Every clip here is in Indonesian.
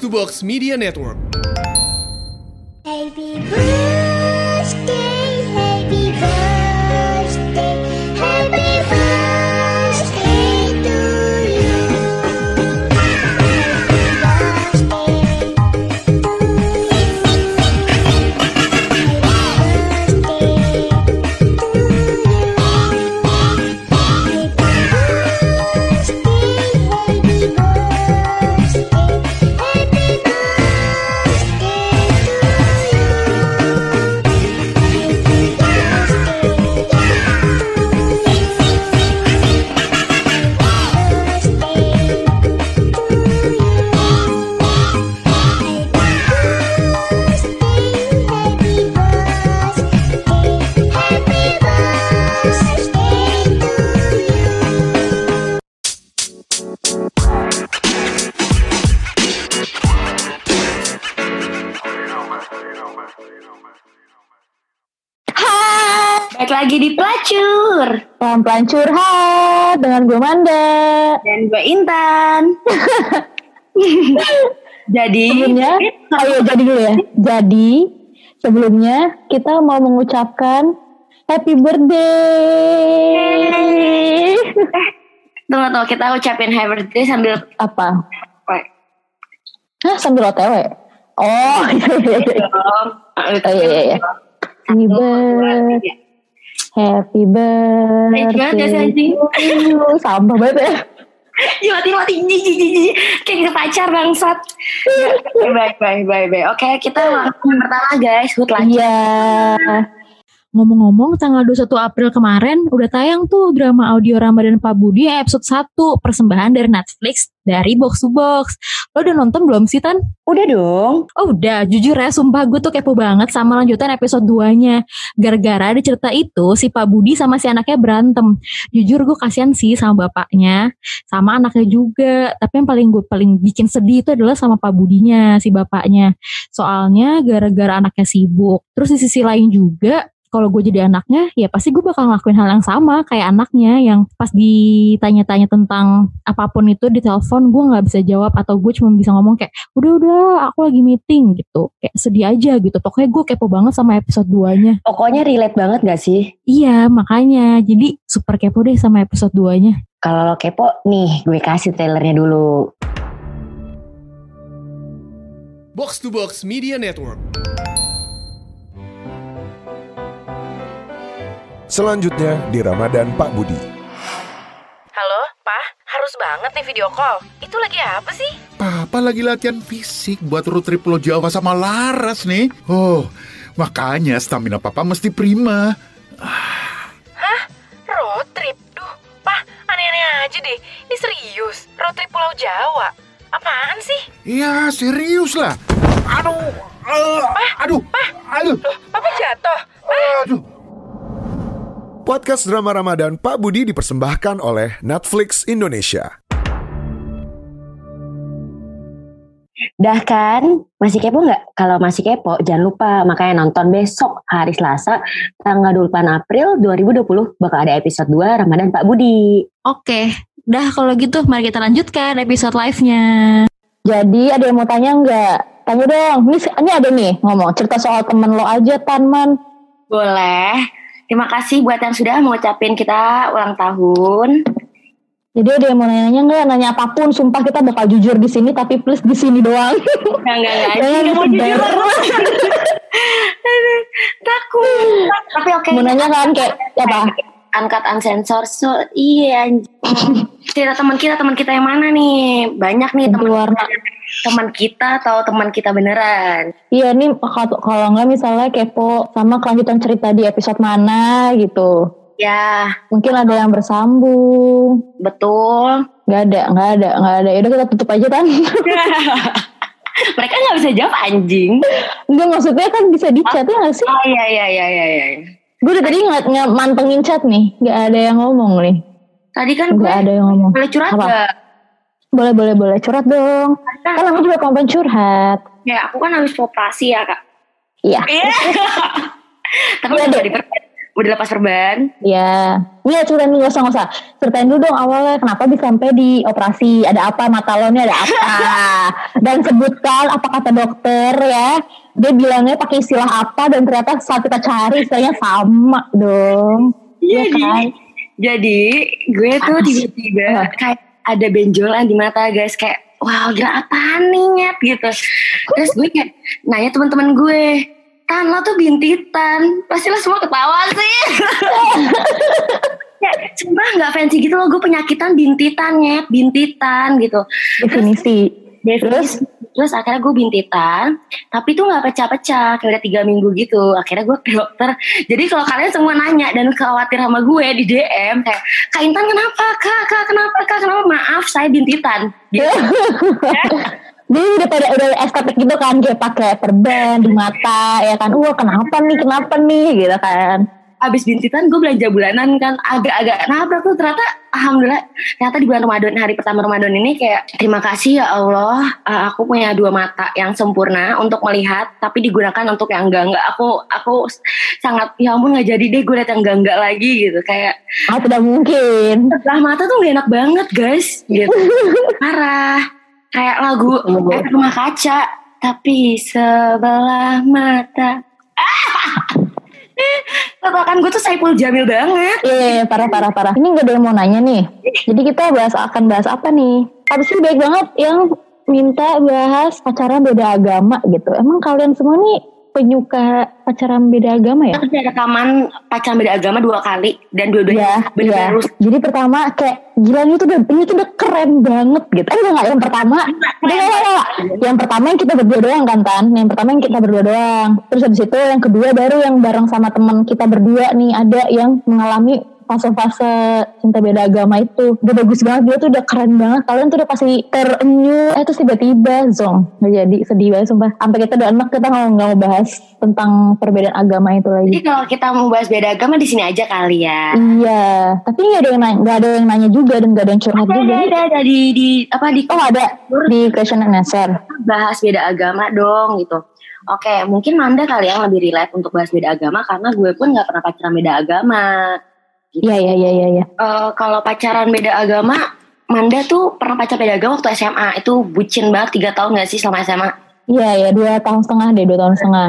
to Box Media Network. Pelan-pelan curhat dengan gue Manda. dan gue Intan. Jadi Sebelumnya, ayo jadi dulu ya. Jadi sebelumnya kita mau mengucapkan happy birthday. tunggu tunggu kita ucapin happy birthday sambil Apa? Hah sambil otw? Oh iya iya iya. dong. Oh, iya, iya, iya. Happy birthday. Happy Baik banget birthday. anjing. Sampah banget ya. Ih, mati mati jiji jiji kayak ke pacar bangsat. Baik baik baik baik. Oke kita langsung pertama guys, hood lagi. Iya. Ngomong-ngomong tanggal 21 April kemarin udah tayang tuh drama audio Ramadan Pak Budi episode 1 persembahan dari Netflix dari Box to Box. Lo udah nonton belum sih Tan? Udah dong. Oh udah, jujur ya sumpah gue tuh kepo banget sama lanjutan episode 2-nya. Gara-gara di cerita itu si Pak Budi sama si anaknya berantem. Jujur gue kasihan sih sama bapaknya, sama anaknya juga. Tapi yang paling gue paling bikin sedih itu adalah sama Pak Budinya, si bapaknya. Soalnya gara-gara anaknya sibuk. Terus di sisi lain juga kalau gue jadi anaknya, ya pasti gue bakal ngelakuin hal yang sama kayak anaknya yang pas ditanya-tanya tentang apa pun itu di telepon gue nggak bisa jawab atau gue cuma bisa ngomong kayak udah udah aku lagi meeting gitu kayak sedih aja gitu pokoknya gue kepo banget sama episode 2 nya Pokoknya relate banget gak sih? iya makanya jadi super kepo deh sama episode 2 nya Kalau lo kepo nih, gue kasih trailernya dulu. Box to Box Media Network. Selanjutnya di Ramadan Pak Budi. Halo, Pak. Harus banget nih video call. Itu lagi apa sih? Papa lagi latihan fisik buat road trip Pulau Jawa sama Laras nih. Oh, makanya stamina papa mesti prima. Road trip. Duh, Pak. Aneh-aneh aja deh. Ini serius. Road trip Pulau Jawa. Apaan sih? Ya, serius lah. Aduh, eh, aduh, aduh, Papa jatuh. aduh. Podcast drama Ramadan Pak Budi dipersembahkan oleh Netflix Indonesia. Dah kan? Masih kepo nggak? Kalau masih kepo, jangan lupa makanya nonton besok hari Selasa tanggal 28 April 2020 bakal ada episode 2 Ramadan Pak Budi. oke dah kalau gitu mari kita lanjutkan episode live nya Jadi ada yang mau tanya nggak? Tanya dong. Ini, ini ada nih ngomong cerita soal temen lo aja Tanman. Boleh. Terima kasih buat yang sudah mengucapin kita ulang tahun. Jadi ada yang mau nanya nggak? Nanya apa pun. Sumpah kita bakal jujur di sini tapi please di sini doang. Enggak, enggak, enggak. Jangan Nggak mau jujur Takut. Tapi oke. Mau nanya kan kayak apa? Angkat unsensor. So, iya. Cerita teman kita, teman kita yang mana nih? Banyak nih teman teman kita atau teman kita beneran. Iya nih kalau nggak misalnya kepo sama kelanjutan cerita di episode mana gitu. Ya, Mungkin ada yang bersambung. betul. Nggak ada, nggak ada, nggak ada. Yaudah kita tutup aja kan. Mereka nggak bisa jawab anjing. Enggak maksudnya kan bisa di chat ya nggak sih? Oh iya iya iya iya iya. Gue udah tadi nggak nggak mantengin chat nih. Nggak ada yang ngomong nih. Tadi kan gue Nggak ada yang ngomong. boleh curhat Apa? gak? Boleh boleh boleh curhat dong. Kan, Kan aku juga konten curhat. ya aku kan habis operasi ya kak. Iya. Iya. Tapi Iya, udah Dek. diper udah lepas perban. Ya, iya ceritain dulu, nggak usah. Ceritain dulu dong awalnya, kenapa bisa sampai di operasi, ada apa, mata lo ini ada apa. dan sebutkan apa kata dokter ya. Dia bilangnya pakai istilah apa dan ternyata saat kita cari istilahnya sama dong. Iya kan? Jadi gue tuh tiba-tiba kayak ada benjolan di mata guys kayak wow gila apaan nih nyet gitu. Terus gue kayak nanya teman-teman gue, Tan lo tuh bintitan, pasti lo semua ketawa sih. ya, sumpah nggak fancy gitu loh, gue penyakitan bintitan nyet, bintitan gitu. Definisi. Terus, terus akhirnya gue bintitan, tapi tuh nggak pecah-pecah, kayak udah tiga minggu gitu. Akhirnya gue ke dokter. Jadi kalau kalian semua nanya dan khawatir sama gue di DM kayak, Kak Intan kenapa? Kak, kak kenapa? Kak kenapa? Maaf, saya bintitan. Gitu. Jadi udah pada udah estetik gitu kan kayak pakai perban di mata ya kan. Wah kenapa nih kenapa nih gitu kan. Abis bintitan gue belanja bulanan kan. Agak-agak nabrak tuh. Ternyata alhamdulillah ternyata di bulan Ramadan hari pertama Ramadan ini kayak terima kasih ya Allah. Uh, aku punya dua mata yang sempurna untuk melihat tapi digunakan untuk yang enggak. Enggak aku aku sangat ya ampun nggak jadi deh gue liat yang enggak enggak lagi gitu. Kayak Ah tidak mungkin. sebelah mata tuh gak enak banget guys gitu. Parah. Kayak lagu efek rumah kaca tapi sebelah mata ah! kan gue tuh Saipul Jamil banget Iya, iya, iya, parah, parah, parah. Ini gak ada yang mau nanya nih. Jadi kita bahas akan bahas apa nih? Habis itu baik banget yang minta bahas pacaran beda agama gitu. Emang kalian semua nih penyuka pacaran beda agama ya? Aku rekaman pacaran beda agama dua kali dan dua-duanya bener-bener iya. rusak. Jadi pertama kayak gila ini tuh udah ini tuh udah keren banget gitu. Eh enggak, yang pertama, enggak, enggak, enggak, yang pertama yang kita berdua doang kan Tan. Yang pertama yang kita berdua doang. Terus habis itu yang kedua baru yang bareng sama teman kita berdua nih ada yang mengalami fase-fase cinta beda agama itu udah bagus banget dia tuh udah keren banget kalian tuh udah pasti terenyuh eh terus tiba-tiba zong nggak jadi sedih banget sumpah sampai kita udah enak kita nggak nggak mau bahas tentang perbedaan agama itu lagi Jadi kalau kita mau bahas beda agama di sini aja kali ya. Iya, tapi nggak ada yang nanya, nggak ada yang nanya juga dan nggak ada yang curhat Ada, juga. ada, ada, ada di, di apa di Oh ada di question and answer. bahas beda agama dong gitu. Oke, mungkin Manda kali yang lebih relate untuk bahas beda agama karena gue pun nggak pernah pacaran beda agama. Iya iya iya iya. iya. Eh, kalau pacaran beda agama, Manda tuh pernah pacaran beda agama waktu SMA. Itu bucin banget tiga tahun gak sih selama SMA? Iya ya dua tahun setengah deh dua tahun setengah.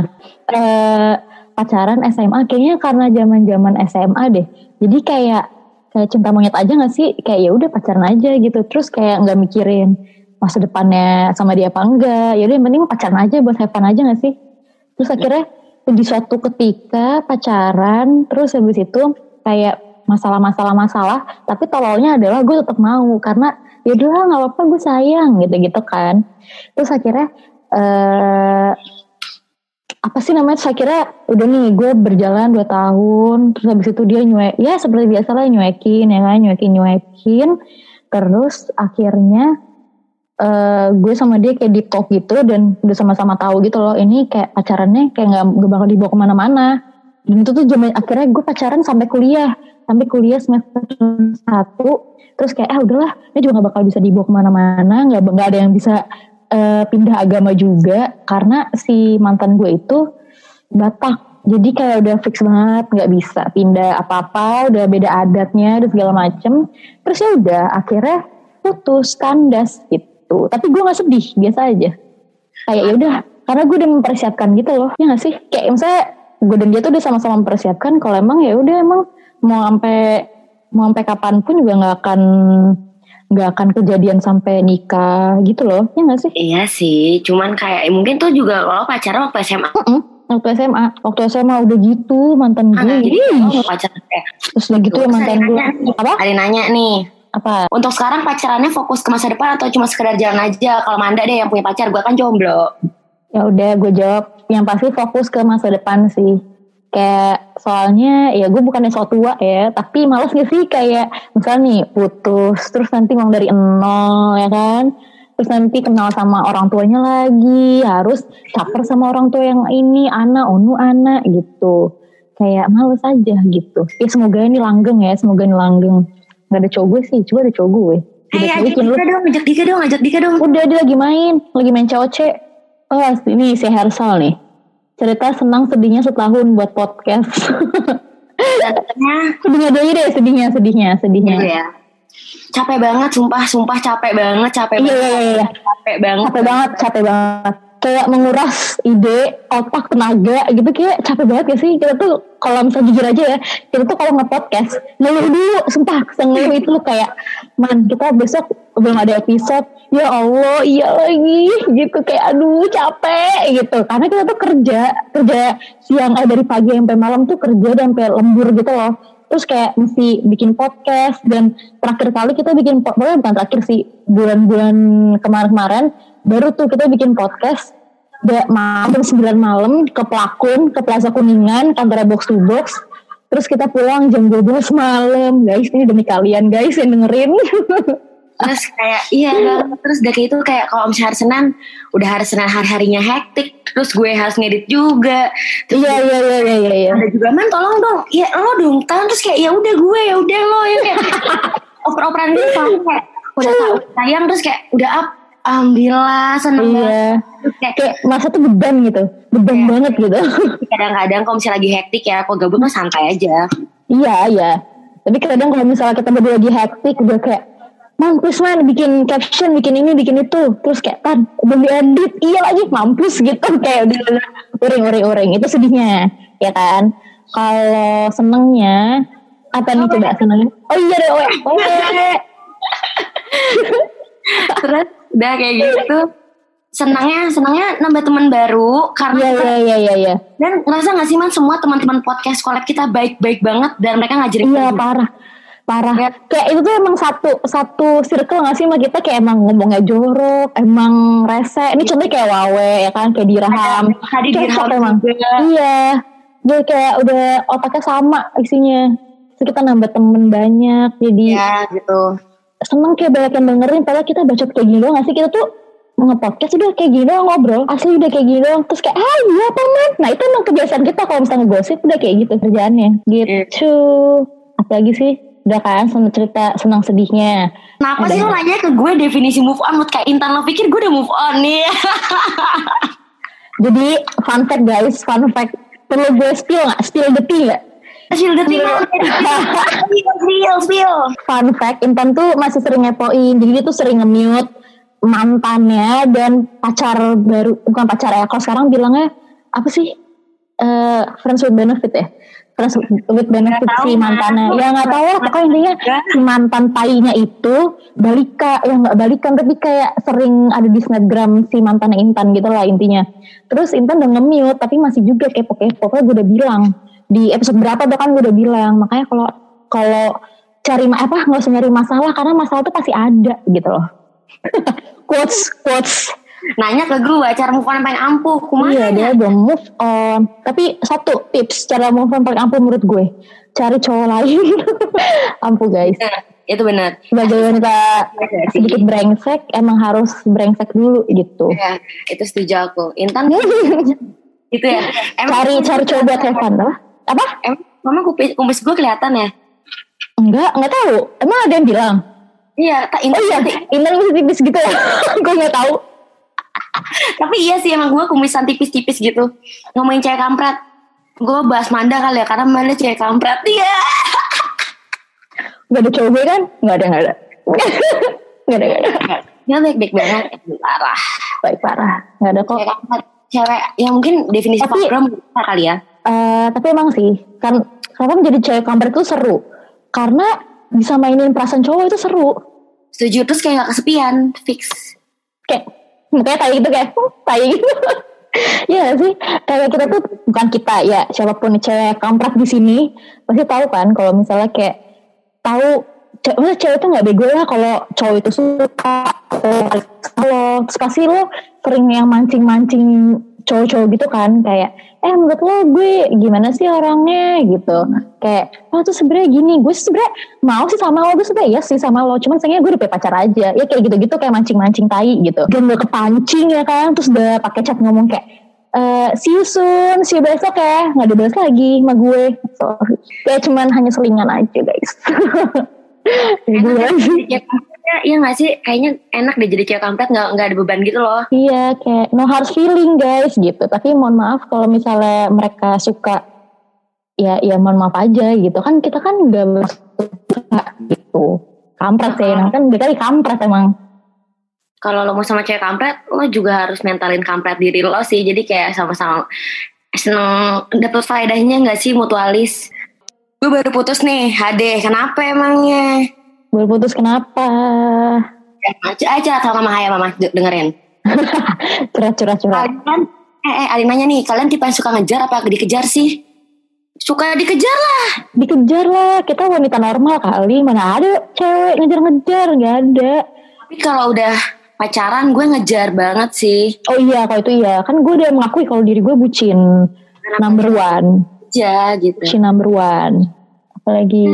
Eh pacaran SMA kayaknya karena zaman zaman SMA deh. Jadi kayak kayak cinta monyet aja gak sih? Kayak ya udah pacaran aja gitu. Terus kayak nggak mikirin masa depannya sama dia apa enggak. Ya udah yang penting pacaran aja buat have fun aja gak sih? Terus akhirnya di suatu ketika pacaran terus habis itu kayak masalah-masalah masalah tapi tololnya adalah gue tetap mau karena ya udah nggak apa-apa gue sayang gitu-gitu kan. Terus akhirnya eh apa sih namanya terus akhirnya udah nih gue berjalan dua tahun terus habis itu dia nyuek ya seperti biasa lah nyuekin ya kan nyuekin nyuekin. Terus akhirnya eh gue sama dia kayak deep talk gitu dan udah sama-sama tahu gitu loh ini kayak pacarannya kayak nggak bakal dibawa ke mana-mana. Dan itu tuh zaman akhirnya gue pacaran sampai kuliah sampai kuliah semester satu terus kayak ah udahlah ini juga nggak bakal bisa dibawa ke mana-mana nggak nggak ada yang bisa eh, pindah agama juga. Karena si mantan gue itu Batak. Jadi kayak udah fix banget nggak bisa pindah apa-apa udah beda adatnya dan segala macem. Terus ya udah akhirnya putus kandas gitu. Tapi gue nggak sedih biasa aja. Kayak ya udah karena gue udah mempersiapkan gitu loh ya nggak sih? Kayak misalnya gue dan dia tuh udah sama-sama mempersiapkan kalau emang ya udah emang mau sampai mau sampai kapan pun juga nggak akan nggak akan kejadian sampai nikah gitu loh ya nggak sih Iya sih, cuman kayak mungkin tuh juga kalau pacaran waktu SMA. Mm-mm. waktu SMA waktu SMA udah gitu mantan gue Nah, jadi mau pacaran kayak terus udah gitu ya mantan gue nanya apa ada nanya nih. apa Untuk sekarang pacarannya fokus ke masa depan atau cuma sekedar jalan aja? Kalau Manda deh yang punya pacar, gue kan jomblo. ya udah gue jawab yang pasti fokus ke masa depan sih kayak soalnya ya gue bukannya so tua ya tapi males gak sih kayak misalnya nih putus terus nanti mau dari nol ya kan terus nanti kenal sama orang tuanya lagi harus caper sama orang tua yang ini anak onu anak gitu kayak males aja gitu ya semoga ini langgeng ya semoga ini langgeng nggak ada cowok gue sih coba ada cowok gue Eh, Udah ajak Dika dong, ajak Dika dong, ajak Dika dong. Udah dia lagi main, lagi main COC. Oh, ini si Hersal nih. Cerita senang sedihnya setahun buat podcast. Datangnya Sedihnya dulu deh, sedihnya, sedihnya, sedihnya. ya. Capek banget, sumpah, sumpah capek banget, capek Iya, banget, iya, iya, capek banget. Capek banget, capek banget. Kayak menguras ide, otak, tenaga gitu kayak capek banget ya sih. Kita tuh kalau misalnya jujur aja ya, kita tuh kalau nge-podcast ngeluh dulu, sumpah ngeluh itu kayak man kita besok belum ada episode, ya Allah iya lagi gitu kayak aduh capek gitu. Karena kita tuh kerja, kerja siang eh dari pagi sampai malam tuh kerja dan sampai lembur gitu loh. Terus kayak mesti bikin podcast dan terakhir kali kita bikin po- pokoknya bukan terakhir sih bulan-bulan kemarin-kemarin baru tuh kita bikin podcast da- malam 9 malam ke Pelakun, ke Plaza Kuningan, kantor box to box. Terus kita pulang jam 12 malam, guys. Ini demi kalian, guys, yang dengerin. Terus kayak iya banget. terus udah kayak itu kayak kalau misalnya hari Senin udah hari Senin hari-harinya hektik terus gue harus ngedit juga terus Iya, iya, iya, iya, iya, iya. ada juga man tolong dong ya lo dong tan terus kayak ya udah gue ya udah lo ya kayak oper-operan gitu sama kayak udah tahu sayang terus kayak udah up alhamdulillah seneng banget Iya. terus kayak Kayak masa tuh beban gitu. Beban Iya. banget gitu. kadang-kadang kalau misalnya lagi hektik ya aku gabung mah santai aja Iya, iya. Tapi kadang kalau misalnya kita berdua lagi hektik udah kayak mampus man bikin caption bikin ini bikin itu. Terus kayak tan belum diedit. Iya lagi mampus gitu. Kayak udah uring uring uring. Itu sedihnya ya kan? Kalau senengnya apa nih coba senengnya? Oh iya deh oe oe terus udah kayak gitu. Senangnya senangnya nambah teman baru karena iya iya iya iya iya. Dan ngerasa gak sih man semua teman-teman podcast collab kita baik-baik banget dan mereka ngajarin iya kita parah parah. Ya. kayak itu tuh emang satu satu circle gak sih sama kita kayak emang ngomongnya jorok emang rese. Ini contohnya kayak wawe ya kan? Kayak dirham. Hadi Dirham emang. juga. iya. Dia kayak udah otaknya sama isinya. Terus kita nambah temen banyak jadi ya gitu. seneng kayak banyak yang dengerin. Padahal kita bacot kayak gini doang gak sih? Kita tuh nge-podcast udah kayak gini doang ngobrol. Asli udah kayak gini doang. Terus kayak ah iya paman nah itu emang kebiasaan kita kalau misalnya ngegosip udah kayak gitu kerjaannya. Gitu. Apalagi sih udah kan seneng cerita senang sedihnya. Kenapa sih lo nanya ke gue definisi move on? Mood kayak Intan lo pikir gue udah move on nih. Jadi fun fact guys fun fact. Perlu gue spill gak spill the tea gak Spill the tea. Spill, spill, fun fact Intan tuh masih sering ngepoin. Jadi dia tuh sering nge-mute mantannya dan pacar baru bukan pacar ya. Kalau sekarang bilangnya apa sih? Eh friends with benefit ya friends with benefit si mantannya. Ya nggak tahu lah. Pokoknya intinya si mantan tainya itu balika ya nggak balikan tapi kayak sering ada di snapgram si mantannya Intan gitu lah intinya. Terus Intan udah nge-mute tapi masih juga kepo-kepo. Pokoknya gue udah bilang di episode berapa bahkan gue udah bilang. Makanya kalau kalau cari apa nggak usah nyari masalah karena masalah tuh pasti ada gitu loh. Quotes quotes Nanya ke gue cara move on yang paling ampuh Kumaha iya ya? dia belum move on. Tapi satu tips cara move on paling ampuh menurut gue cari cowok lain. Ampuh guys. Bener, Itu benar. Sebagai wanita sedikit brengsek emang harus brengsek dulu gitu. Ya, itu setuju aku. Intan? Gitu ya. Cari cari cowok buat have fun. Apa? Apa? Emang mama kumis, kumis gue kelihatan ya? Enggak enggak tahu. Emang ada yang bilang? Iya, tak oh Intan iya Intan masih tipis gitu ya. Gue nggak tahu Tapi iya sih emang gue kumisan tipis-tipis gitu. Ngomongin cewek kampret. Gue bahas Manda kali ya karena Manda cewek kampret. Iya. Gak ada cowok gue kan? Gak ada, gak ada. gak ada, gak ada. Dia baik-baik banget. Parah. Baik parah. Gak ada kok. Cewek kampret. Cewek ya mungkin definisi Tapi- program kali ya. Eh, tapi emang sih, kan kenapa menjadi cewek kampret itu seru? Karena bisa mainin perasaan cowok itu seru. Setuju terus kayak gak kesepian. Fix. Kayak, mukanya tai gitu kayak, "Hmm, tai gitu. Iya sih, kayak kita tuh bukan kita ya, siapa pun cewek kampret di sini pasti tahu kan kalau misalnya kayak tahu ce- maksudnya cewek tuh nggak bego lah kalau cowok itu suka kalau terus pasti lo sering yang mancing-mancing cowok-cowok gitu kan kayak eh menurut lo gue gimana sih orangnya? gitu. Kayak oh tuh sebenarnya gini gue sih sebenarnya mau sih sama lo gue sebenarnya iya sih sama lo cuman sayangnya gue udah pacar aja. Ya kayak gitu-gitu kayak mancing-mancing tai gitu. Dan udah kepancing ya kan terus udah pakai chat ngomong kayak eh see you soon, see you besok ya nggak dibahas lagi sama gue. So, kayak cuman hanya selingan aja guys. Enak jadi kampretnya, Iya gak sih? Kayaknya enak deh jadi cewek kampret gak, nggak ada beban gitu loh. Iya kayak no hard feeling guys gitu. Tapi mohon maaf kalau misalnya mereka suka ya ya mohon maaf aja gitu kan kita kan nggak bersuka gitu kampret sih nah, kan dia kampret emang Kalau lo mau sama cewek kampret, lo juga harus mentalin kampret diri lo sih. Jadi kayak sama-sama seneng dapet faedahnya nggak sih mutualis. Gue baru putus nih, HD. Kenapa emangnya? Baru putus kenapa? Aja aja atau sama Haya mama. Dengerin. curhat curhat curhat. Kalian, eh, eh, Alin nanya nih, kalian tipe yang suka ngejar apa dikejar sih? Suka dikejar lah. dikejar lah. Kita wanita normal kali. Mana ada cewek ngejar-ngejar nggak ada. Tapi kalau udah pacaran gue ngejar banget sih. oh iya kalau itu iya. Kan gue udah mengakui kalau diri gue bucin. Number one. Aja gitu. bucin number one. Apalagi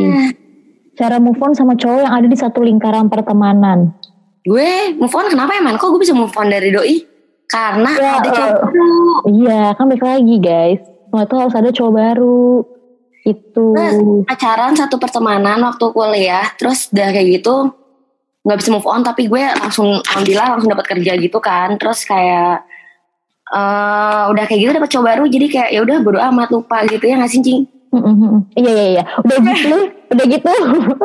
cara move on sama cowok yang ada di satu lingkaran pertemanan Gue move on kenapa emang? Kok gue bisa move on dari doi? Karena Ya, ada cowok baru. iya kan balik lagi guys semua itu harus ada cowok baru itu Terus pacaran satu pertemanan waktu kuliah, terus udah kayak gitu nggak bisa move on, tapi gue langsung alhamdulillah langsung dapat kerja gitu kan, terus kayak eh udah kayak gitu dapat cowok baru, jadi kayak ya udah bodo amat lupa gitu ya nggak sih cing? Iya iya iya. Udah gitu, udah gitu.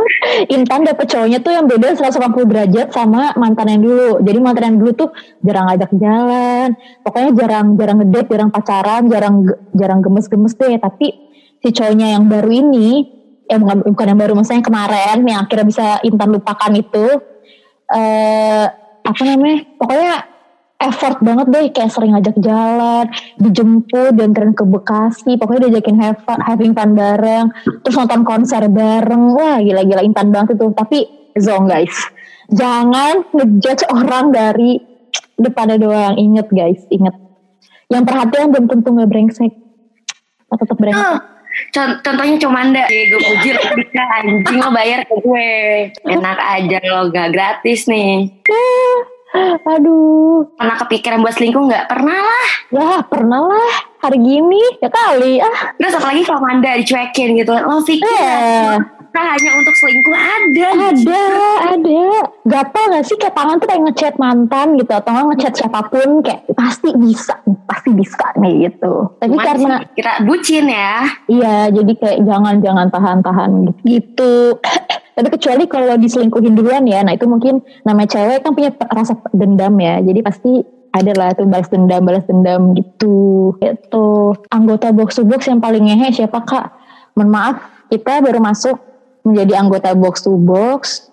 Intan dapet cowoknya tuh yang beda 180 derajat sama mantan yang dulu. Jadi mantan yang dulu tuh jarang ngajak jalan. Pokoknya jarang jarang ngedate, jarang pacaran, jarang jarang gemes-gemes deh. Tapi si cowoknya yang baru ini, eh bukan, bukan yang baru, maksudnya yang kemarin yang akhirnya bisa Intan lupakan itu eh apa namanya? Pokoknya effort banget deh kayak sering ngajak jalan dijemput dianterin ke Bekasi pokoknya diajakin have fun, having fun bareng terus nonton konser bareng. Wah gila-gila intan banget itu. Tapi zong guys jangan ngejudge orang dari depannya doang. Inget guys inget yang perhatian belum tentu nggak brengsek atau tetap brengsek. Con- contohnya Comanda, gue puji anjing lo bayar ke gue, enak aja lo gak gratis nih. Aduh Pernah kepikiran buat selingkuh nggak? Pernah lah. ya pernah lah hari gini ya kali ah Terus apalagi Comanda dicuekin gitu, lo pikir Eh. nah, hanya untuk selingkuh ada. Ada, ada. Gatel gak sih kayak tangan tuh kayak ngechat mantan gitu atau nggak ngechat siapa pun kayak pasti bisa, pasti bisa nih gitu. Tapi Cuman karena kira bucin ya. iya jadi kayak jangan jangan tahan-tahan gitu. gitu. Tapi kecuali kalau diselingkuhin duluan ya, nah itu mungkin namanya cewek kan punya rasa dendam ya. Jadi pasti ada lah tuh balas dendam, balas dendam gitu. Itu anggota box to box yang paling ngehe siapa kak? Mohon maaf, kita baru masuk menjadi anggota box to box.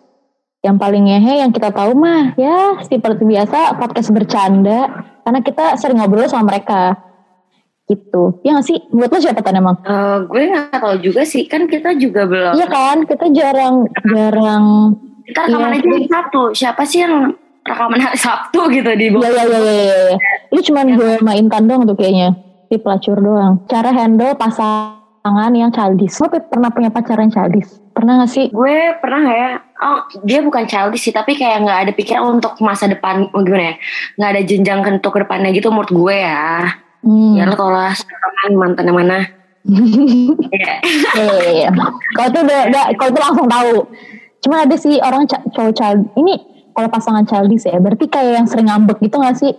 Yang paling ngehe yang kita tahu mah ya seperti biasa podcast bercanda karena kita sering ngobrol sama mereka gitu. Ya gak sih? Buat lo siapa tan emang? Eh, gue nggak tahu juga sih, kan kita juga belum. Iya kan? Kita jarang jarang Kita rekaman Iya. aja hari Sabtu. Siapa sih yang rekaman hari Sabtu gitu di Iya iya iya iya. iya. Ini cuman gue sama Intan doang tuh kayaknya. Di pelacur doang. Cara handle pasangan yang childish. Lo pernah punya pacaran childish? Pernah gak sih? Gue pernah nggak ya? Oh, dia bukan childish sih, tapi kayak nggak ada pikiran untuk masa depan, oh, gimana ya? Nggak ada jenjang untuk ke depannya gitu menurut gue ya. Hmm. Ya lah, sekarang mantan yang mana? Iya. Kalau itu udah, udah kalau itu langsung tahu. Cuma ada sih orang cowok child ini kalau pasangan childish ya, berarti kayak yang sering ngambek gitu gak sih?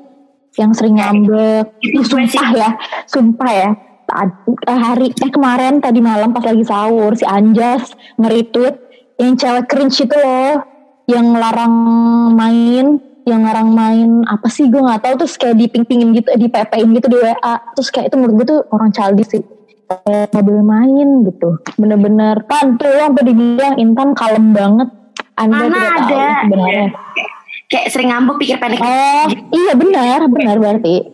Yang sering ngambek. Ih, sumpah ya, sumpah ya. Eh, hari eh kemarin tadi malam pas lagi sahur si Anjas nge-retweet yang cewek cringe itu loh, yang larang main, yang larang main apa sih gue nggak tahu. Terus kayak diping-pingin gitu, di PP-in gitu di WA, terus kayak itu menurut gue tuh orang childish sih. Kayak nggak boleh main gitu. Bener-bener. Kan tuh yang tadi dibilang Intan kalem banget. Anda Mana tidak tahu ada? sebenarnya. Kayak sering ngambek pikir pendek. oh iya benar benar berarti.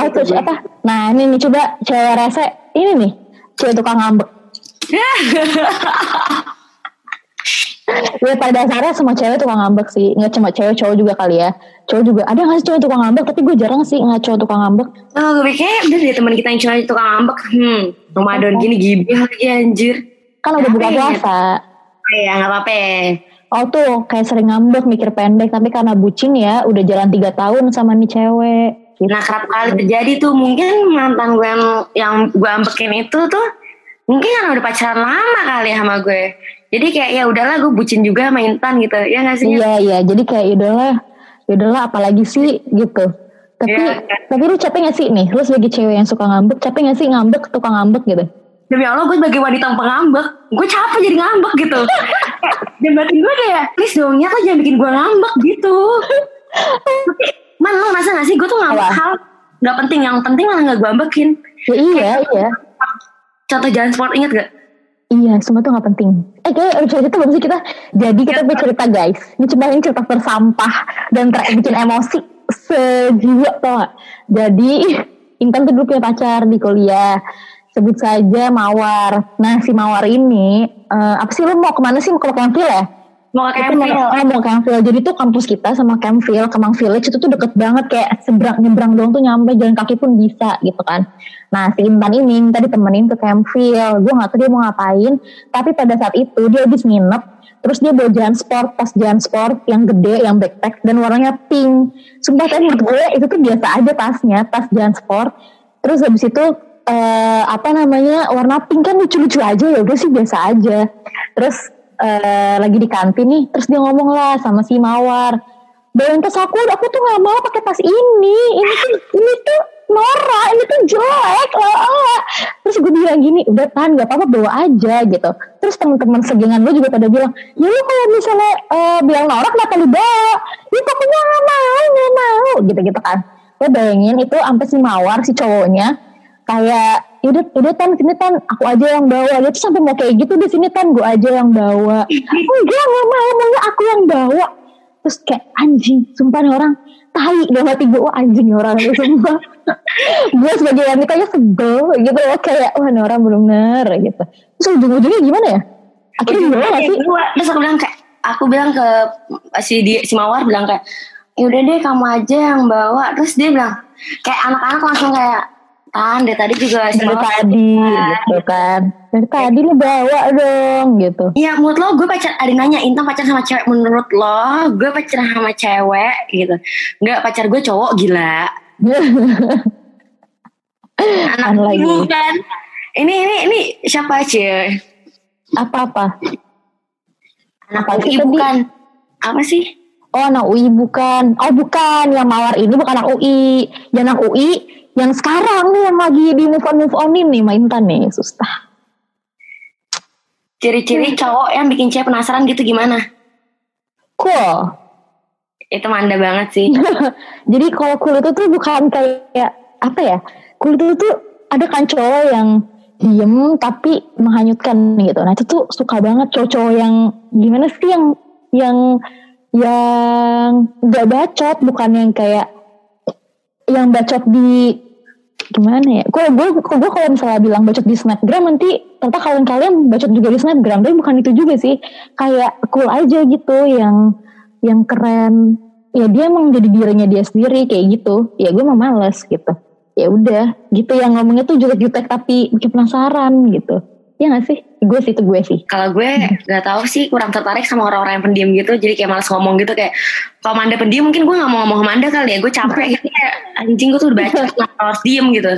Oh terus apa? Nah ini nih coba cewek rese. Ini nih cewek tukang ngambek Ya pada dasarnya semua cewek tukang ngambek sih Nggak cuma cewek cowok juga kali ya Cowok juga Ada gak sih cowok tukang ngambek Tapi gue jarang sih ngeliat cowok tukang ngambek Oh, gue pikir udah deh teman kita yang cuma tukang ngambek. Hmm, Ramadan gini gibih lagi anjir. Kan udah buka ya? puasa Ya nggak apa-apa. Oh tuh kayak sering ngambek mikir pendek Tapi karena bucin ya Udah jalan 3 tahun sama nih cewek gitu. Nah kerap kali terjadi tuh mungkin mantan gue yang, yang gue ambekin itu tuh mungkin karena udah pacaran lama kali sama gue. Jadi kayak ya udahlah gue bucin juga sama Intan gitu. Ya nggak sih? Iya iya. Jadi kayak yaudahlah Yaudahlah apalagi sih? Gitu. Tapi Iya. tapi lu capek gak sih? Nih Lu sebagai cewek yang suka ngambek Capek gak sih ngambek tukang ngambek gitu? Demi Allah gue sebagai wanita pengambek gue capek jadi ngambek gitu. Dan batin gue kayak please dong ya tuh jangan bikin gue ngambek gitu. Tapi, man lo ngerasa gak sih? Gue tuh ngambek hal gak penting. Yang penting malah gak gue ambekin. Ya, iya, iya. contoh jalan sport inget gak Iya, semua tuh gak penting. Eh, kayak udah cerita belum sih kita? Jadi kita punya cerita guys. Ini cuma ini cerita tersampah dan ter bikin emosi sejiwa tau gak? Jadi Intan tuh dulu punya pacar di kuliah. Sebut saja Mawar. Nah si Mawar ini, eh, apa sih lu mau ke mana sih? Mau ke Campville ya? Mau ke oh, mau Campville. Jadi tuh kampus kita sama Campville, Kemang Village itu tuh deket banget kayak seberang nyebrang doang tuh nyampe jalan kaki pun bisa gitu kan. Nah si Intan ini minta ditemenin ke Campville. Gue gak tahu dia mau ngapain. Tapi pada saat itu dia habis nginep. Terus dia bawa jalan sport, tas jalan sport yang gede, yang backpack dan warnanya pink. Sumpah kan menurut gue itu tuh biasa aja tasnya, tas jalan sport. Terus habis itu eh, apa namanya warna pink kan lucu-lucu aja ya udah sih biasa aja. Terus eh, lagi di kantin nih, terus dia ngomong lah sama si Mawar, bawain tas aku, aku tuh nggak mau pakai tas ini, ini tuh ini tuh Nora, ini tuh jelek lah. ah." Terus gue bilang gini, udah kan gak apa-apa bawa aja gitu. Terus teman-teman segengan gue juga pada bilang, ya lu kalau misalnya eh, bilang Nora kenapa lu bawa? Ya pokoknya gak mau, gak mau, gitu-gitu kan. Lo bayangin itu sampai si Mawar, si cowoknya, kayak yaudah yaudah tan sini tan aku aja yang bawa. Dia tuh sampai mau kayak gitu di sini tan gue aja yang bawa. Enggak nggak mau maunya aku yang bawa. Terus kayak anjing sumpah nih orang tahi dalam hati gue wah anjing orang itu sumpah. Gue sebagai wanitanya sebel gitu loh kayak wah nih orang bener gitu. Terus ujung-ujungnya gimana ya? Akhirnya gimana gak sih? Gua, terus aku bilang kayak aku bilang ke si di, si Mawar bilang kayak yaudah deh kamu aja yang bawa. Terus dia bilang kayak anak-anak langsung kayak tan dari tadi juga dari tadi gitu kan. Dari tadi lu bawa dong gitu. Iya menurut lo gue pacar ada nanya Intan pacar sama cewek? Menurut lo gue pacaran sama cewek gitu. Enggak pacar gue cowok gila. Anak Kan lagi. kan? Ini ini ini siapa sih apa-apa? Anak Apa UI tadi? bukan apa sih? Oh anak UI bukan. Oh bukan. Yang mawar ini bukan anak UI. Yang anak UI yang sekarang nih yang lagi di move on move onin nih main Intan nih. Susah. ciri-ciri cowok yang bikin cewek penasaran gitu gimana Cool. itu manda banget sih Jadi kalau cool itu tuh bukan kayak apa ya? Cool itu tuh ada kan cowok yang diem tapi menghanyutkan gitu. Nah itu tuh suka banget cowok-cowok yang gimana sih yang yang yang gak bacot bukan yang kayak yang bacot di gimana ya? Gue gue gue kalau misalnya bilang bacot di snapgram nanti ternyata kalian kalian bacot juga di snapgram tapi bukan itu juga sih. Kayak cool aja gitu yang yang keren. Ya dia emang jadi dirinya dia sendiri kayak gitu. Ya gue mah males gitu. Ya udah gitu yang ngomongnya tuh jutek-jutek tapi bikin penasaran gitu ya gak sih? Gue sih itu gue sih. Kalau gue nggak tahu sih kurang tertarik sama orang-orang yang pendiam gitu. Jadi kayak malas ngomong gitu kayak kalau Manda pendiam mungkin gue nggak mau ngomong sama Manda kali ya. Gue capek gitu kayak anjing gue tuh udah baca harus diem gitu.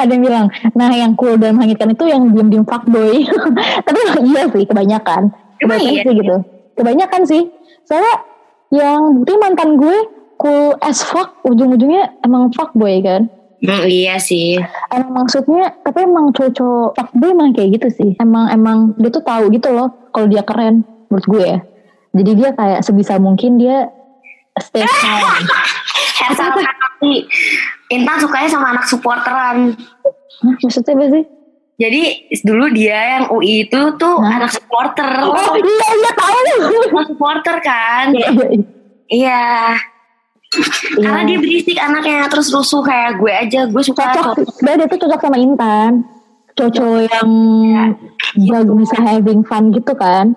Ada yang bilang nah yang cool dan menghanyutkan itu yang diem-diem fuckboy. Tapi iya sih kebanyakan. Kebanyakan iya? sih gitu. Kebanyakan sih. Soalnya yang bukti mantan gue cool as fuck ujung-ujungnya emang fuckboy kan Hmm, iya sih. Emang maksudnya tapi emang cowok fuckboy emang kayak gitu sih. Emang emang dia tuh tahu gitu loh kalau dia keren menurut gue ya. Jadi dia kayak sebisa mungkin dia stay calm. Hersal tapi Intan sukanya sama anak supporteran. Hah, maksudnya apa sih? Jadi dulu dia yang UI itu tuh Hah? anak supporter. Oh iya iya tahu. Anak supporter kan? Iya, iya, iya. iya karena Iya. dia berisik anaknya terus rusuh kayak gue aja gue suka cocok. dia tuh cocok sama Intan. Cowok yang jago bisa having fun gitu kan.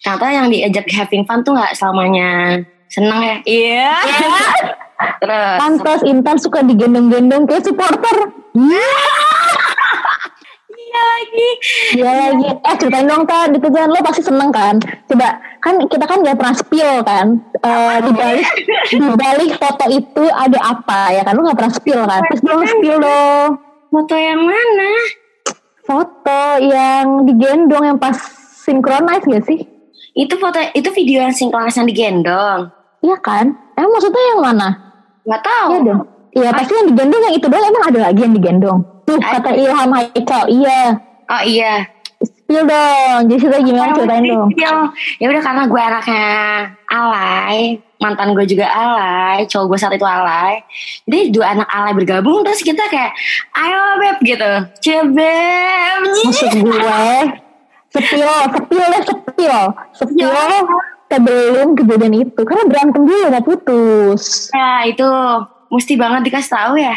Ternyata yang diajak having fun tuh nggak selamanya seneng ya. Iya. Terus. Pantas Intan suka digendong-gendong kayak supporter. Iya lagi Iya lagi. Eh ceritain dong kan, itu kan lo pasti seneng kan. Coba kan kita kan gak pernah spill kan. Eh di balik di balik foto itu ada apa ya kan? Lo gak pernah spill kan? Terus dong spill dong. foto yang mana Foto yang digendong yang pas synchronize gak sih? itu foto itu video yang sinkronis yang digendong Iya kan? Emang maksudnya yang mana? nggak tahu Iya dong. Iya pasti yang digendong yang itu doang emang ada lagi yang digendong. Tuh kata Ilham Haikal iya. Oh iya. Spill dong. Jadi cerita gimana ceritain dong. Ya udah karena gue anaknya alay, mantan gue juga alay, cowok gue saat itu alay. Jadi dua anak alay bergabung terus kita kayak ayo beb gitu. Cebeb. Maksud gue sepil, sepil deh sepil, sepil sebelum kejadian itu karena berantem dulu mau putus. Ya itu mesti banget dikasih tahu ya.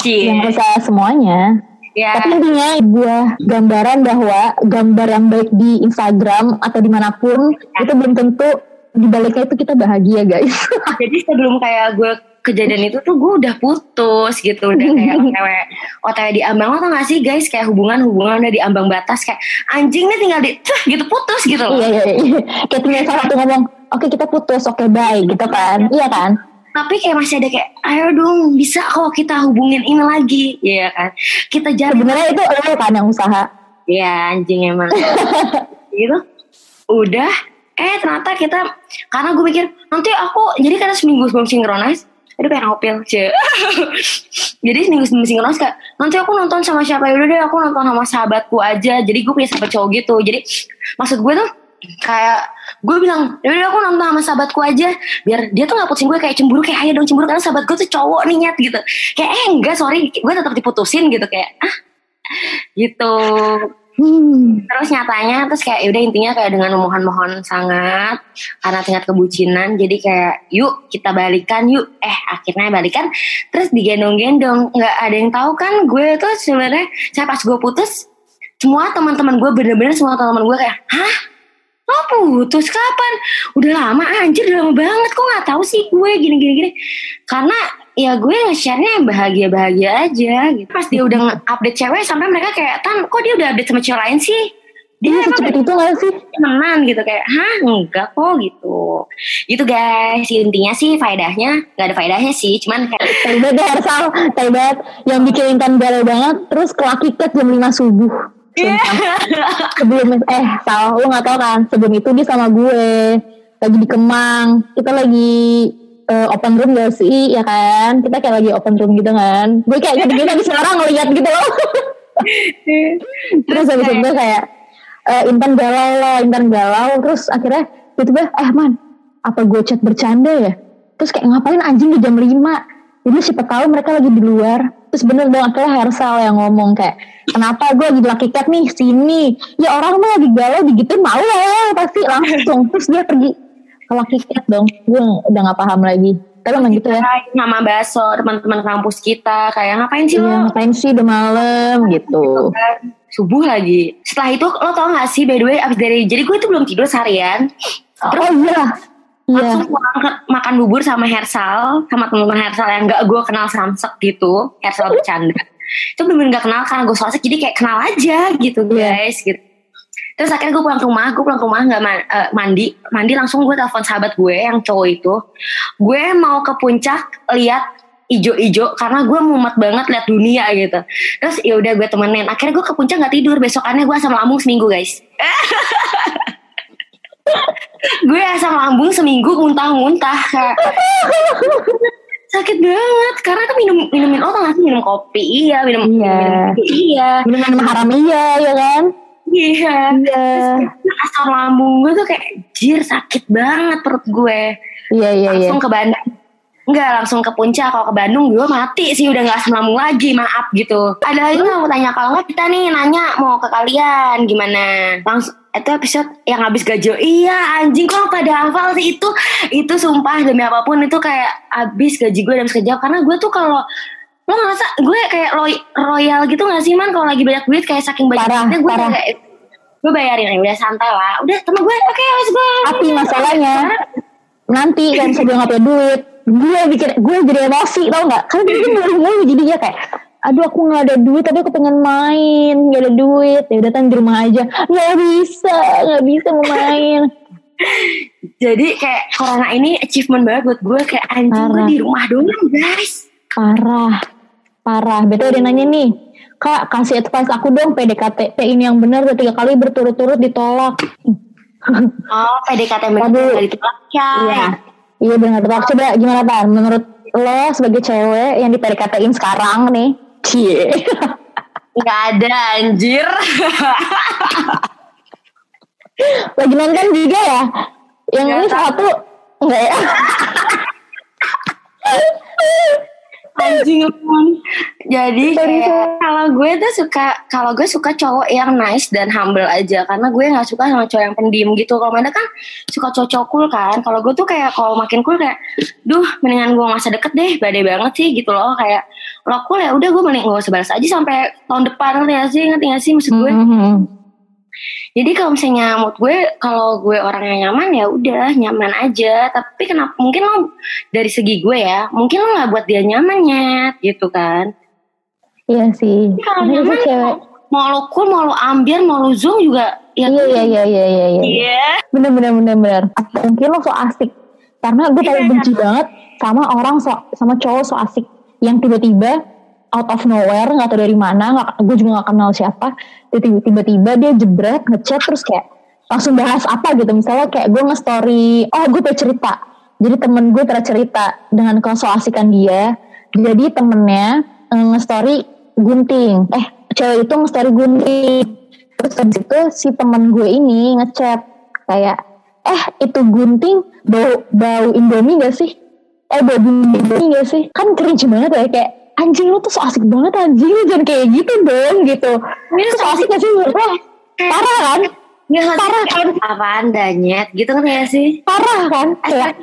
Cie. Yang bisa semuanya. Ya. Tapi intinya sebuah gambaran bahwa gambar yang baik di Instagram atau di mana pun itu belum tentu di baliknya itu kita bahagia guys. Jadi sebelum kayak gue kejadian itu tuh gue udah putus gitu udah kayak otw otw di ambang lo tau gak sih guys kayak hubungan hubungan udah di ambang batas kayak anjing nih tinggal di tuh gitu putus gitu loh. iya iya iya. Kayak tinggal salah satu ngomong oke kita putus oke bye gitu kan. Iya kan? Tapi kayak masih ada kayak ayo dong bisa kok kita hubungin ini lagi. Ya kan? Kita jalan. Sebenarnya itu lo kan yang usaha. ya anjing emang. Gitu. Udah. Eh ternyata kita karena gue mikir nanti aku jadi karena seminggu sebelum synchronize aduh pengen ngopil cie jadi seminggu sebelum synchronize kayak nanti aku nonton sama siapa ya udah deh aku nonton sama sahabatku aja. Jadi gue punya sahabat cowok gitu. Jadi maksud gue tuh kayak gue bilang ya udah aku nonton sama sahabatku aja. Biar dia tuh nggak putusin gue kayak cemburu kayak ayo dong cemburu karena sahabat gue tuh cowok nih nyet gitu. Kayak eh enggak sorry gue tetap diputusin gitu kayak ah. Gitu. Hmm. terus nyatanya terus kayak yaudah intinya kayak dengan memohon-mohon sangat karena tingkat kebucinan jadi kayak yuk kita balikan yuk. Eh akhirnya balikan terus digendong-gendong. Nggak ada yang tahu kan gue tuh sebenarnya saya pas gue putus semua teman-teman gue bener-bener semua teman-teman gue kayak hah lo putus? Kapan? Udah lama anjir udah lama banget. Kok nggak tahu sih gue? Gini gini gini. Karena ya gue nge-share-nya yang bahagia-bahagia aja gitu. Pas dia udah nge-update cewek sampai mereka kayak, Tan, kok dia udah update sama cewek lain sih? Dia emang secepat itu gak sih? temenan gitu. Kayak, hah? Enggak kok gitu. Gitu guys, intinya sih faedahnya, gak ada faedahnya sih, cuman kayak Hersal Taibat Yang bikin Intan galau banget Terus kelakikat jam 5 subuh Sumpah. Sebelum Eh Sal Lu gak tau kan Sebelum itu dia sama gue Lagi di Kemang. Kita lagi eh, Open room gak sih? Ya kan? Kita kayak lagi open room gitu kan. Gue kayak gitu-gitu Habis orang ngeliat gitu loh. Terus habis itu kayak eh, Intan galau lah Intan galau. Terus akhirnya Tiba-tiba Eh man Apa gue chat bercanda ya? Terus kayak ngapain anjing di jam 5 Jadi siapa tahu mereka lagi di luar Terus bener dong akhirnya Hersal yang ngomong kayak Kenapa gue lagi laki cat nih? Sini. Ya orang mah lagi galau digituin mau lah pasti langsung. Terus dia pergi ke laki cat dong. Gue udah gak paham lagi. Tapi emang gitu ya. Nama baso teman-teman kampus kita. Kayak ngapain sih Iya lo? ngapain sih udah malam gitu. Subuh lagi. Setelah itu lo tau gak sih by the way abis dari jadi gue itu belum tidur seharian. Terus Oh iya Langsung pulang ke, makan bubur sama Hersal sama teman-teman Hersal yang gak gue kenal samsek gitu Hersal bercanda. Itu bener-bener gak kenal karena gue soalnya jadi kayak kenal aja gitu Iya. guys gitu. Terus akhirnya gue pulang ke rumah gue pulang ke rumah nggak eh, mandi. Mandi langsung gue telepon sahabat gue yang cowok itu. Gue mau ke puncak lihat ijo-ijo karena gue mumet banget lihat dunia gitu. Terus ya udah gue temenin. Akhirnya gue ke puncak nggak tidur. Besokannya gue asam lambung seminggu guys gue asam lambung seminggu muntah-muntah kayak sakit banget karena kan minum minumin oh tau gak sih? Minum kopi iya. Minum Iya. minum kopi iya. Minuman haram iya ya kan? Iya. Iya. Asam lambung gue tuh kayak jir sakit banget perut gue. Iya iya iya. Langsung ke Bandung. Enggak langsung ke puncak. Kalau ke Bandung gue mati sih Udah gak asam lambung lagi Maaf gitu. Ada lagi nggak mau tanya? Kalau nggak kita nih nanya Mau ke kalian Gimana? Langsung itu episode yang habis gajo. Iya anjing kok pada hafal sih? Itu itu sumpah demi apa pun Itu kayak habis gaji gue dalam sekejap Karena gue tuh kalau Lo ngerasa gue kayak roy- royal gitu gak sih man? Kalau lagi banyak duit Kayak saking banyak Parah, duitnya gue parah. kayak Gue bayarin ya Udah santai lah. Udah temen gue Oke let's go. Tapi masalahnya nanti kan saya nggak punya duit gue bikin gue jadi emosi tau nggak? Karena kan mulu mulu jadi dia kayak aduh aku nggak ada duit tapi aku pengen main. Nggak ada duit. Ya udah kan di rumah aja. Nggak bisa nggak bisa mau main. Jadi kayak corona ini achievement banget buat gue. Kayak anjing gue di rumah doang guys. parah. Parah. Betul dia nanya nih kak kasih advice aku dong PDKT ini yang benar udah tiga kali berturut-turut ditolak. Oh PDKT dari ditolak ya. iya. Iya benar. Ditolak coba gimana pan menurut lo sebagai cewek yang diperdekatain sekarang nih. Cie. Nggak ada anjir. Lagi nonton juga ya? Yang Nggak ini satu enggak ya? Anjing emang. Jadi kayak kalau gue tuh suka kalau gue suka cowok yang nice dan humble aja karena gue nggak suka sama cowok yang pendiam gitu. Kalau mana kan suka cowok cool kan. Kalau gue tuh kayak kalau makin cool kayak, duh mendingan gue masa deket deh, badai banget sih gitu loh. Kayak lo cool ya udah gue mending gak usah balas aja sampai tahun depan ngerti gak sih ngerti gak sih maksud gue. Mhm. Jadi kalau misalnya mood gue kalau gue orangnya nyaman ya udah nyaman aja. Tapi kenapa mungkin lo dari segi gue ya, mungkin lo nggak buat dia nyamannya gitu kan. Iya sih. Kalau nyaman cewek. mau lo cool, mau lo ambiar, mau lo zoom juga ya Iya iya iya iya iya. iya. Iya. Bener bener bener bener. Mungkin lo so asik. Karena gue Iya. benci banget sama orang so, sama cowok so asik yang tiba-tiba out of nowhere nggak tahu dari mana nggak gue juga nggak kenal siapa. Tiba-tiba dia jebret ngechat terus kayak langsung bahas apa gitu. Misalnya kayak gue nge-story oh gue cerita. Jadi temen gue pernah cerita dengan kalau so asikan dia. Jadi temennya eh, nge-story gunting. Eh cewek itu nge-story gunting. Terus habis itu si temen gue ini ngechat kayak eh itu gunting bau bau indomie gak sih? Eh bau indomie gak sih? Kan cringe banget ya kayak anjing lu tuh so asik banget anjing. Lu jangan kayak gitu dong gitu. Ini itu so asik gak sih? Menurut lo parah kan? Ngerti Parah kan? apaan danyet? Gitu kan ya sih. parah kan? Kayak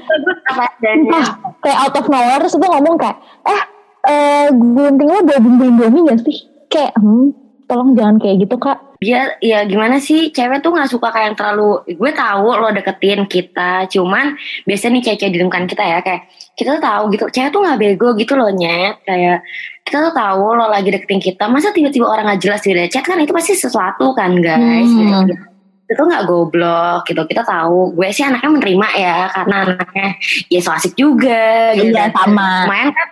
Apaan danyet. entah kayak out of nowhere terus gue ngomong kayak eh eh gunting lo bau bumbu indomie gak sih? Kayak hmm tolong jangan kayak gitu kak. Dia ya gimana sih? Cewek tuh nggak suka kayak yang terlalu gue tahu lo deketin kita cuman biasanya nih cewek-cewek di lingkungan kita ya kayak kita tuh tahu gitu cewek tuh nggak bego gitu loh nyet kayak kita tuh tahu lo lagi deketin kita masa tiba-tiba orang nggak jelas di chat kan itu pasti sesuatu kan guys Hmm. gitu. itu nggak goblok gitu kita tahu gue sih anaknya menerima ya karena anaknya ya so asik juga gitu Iya, sama. lumayan kan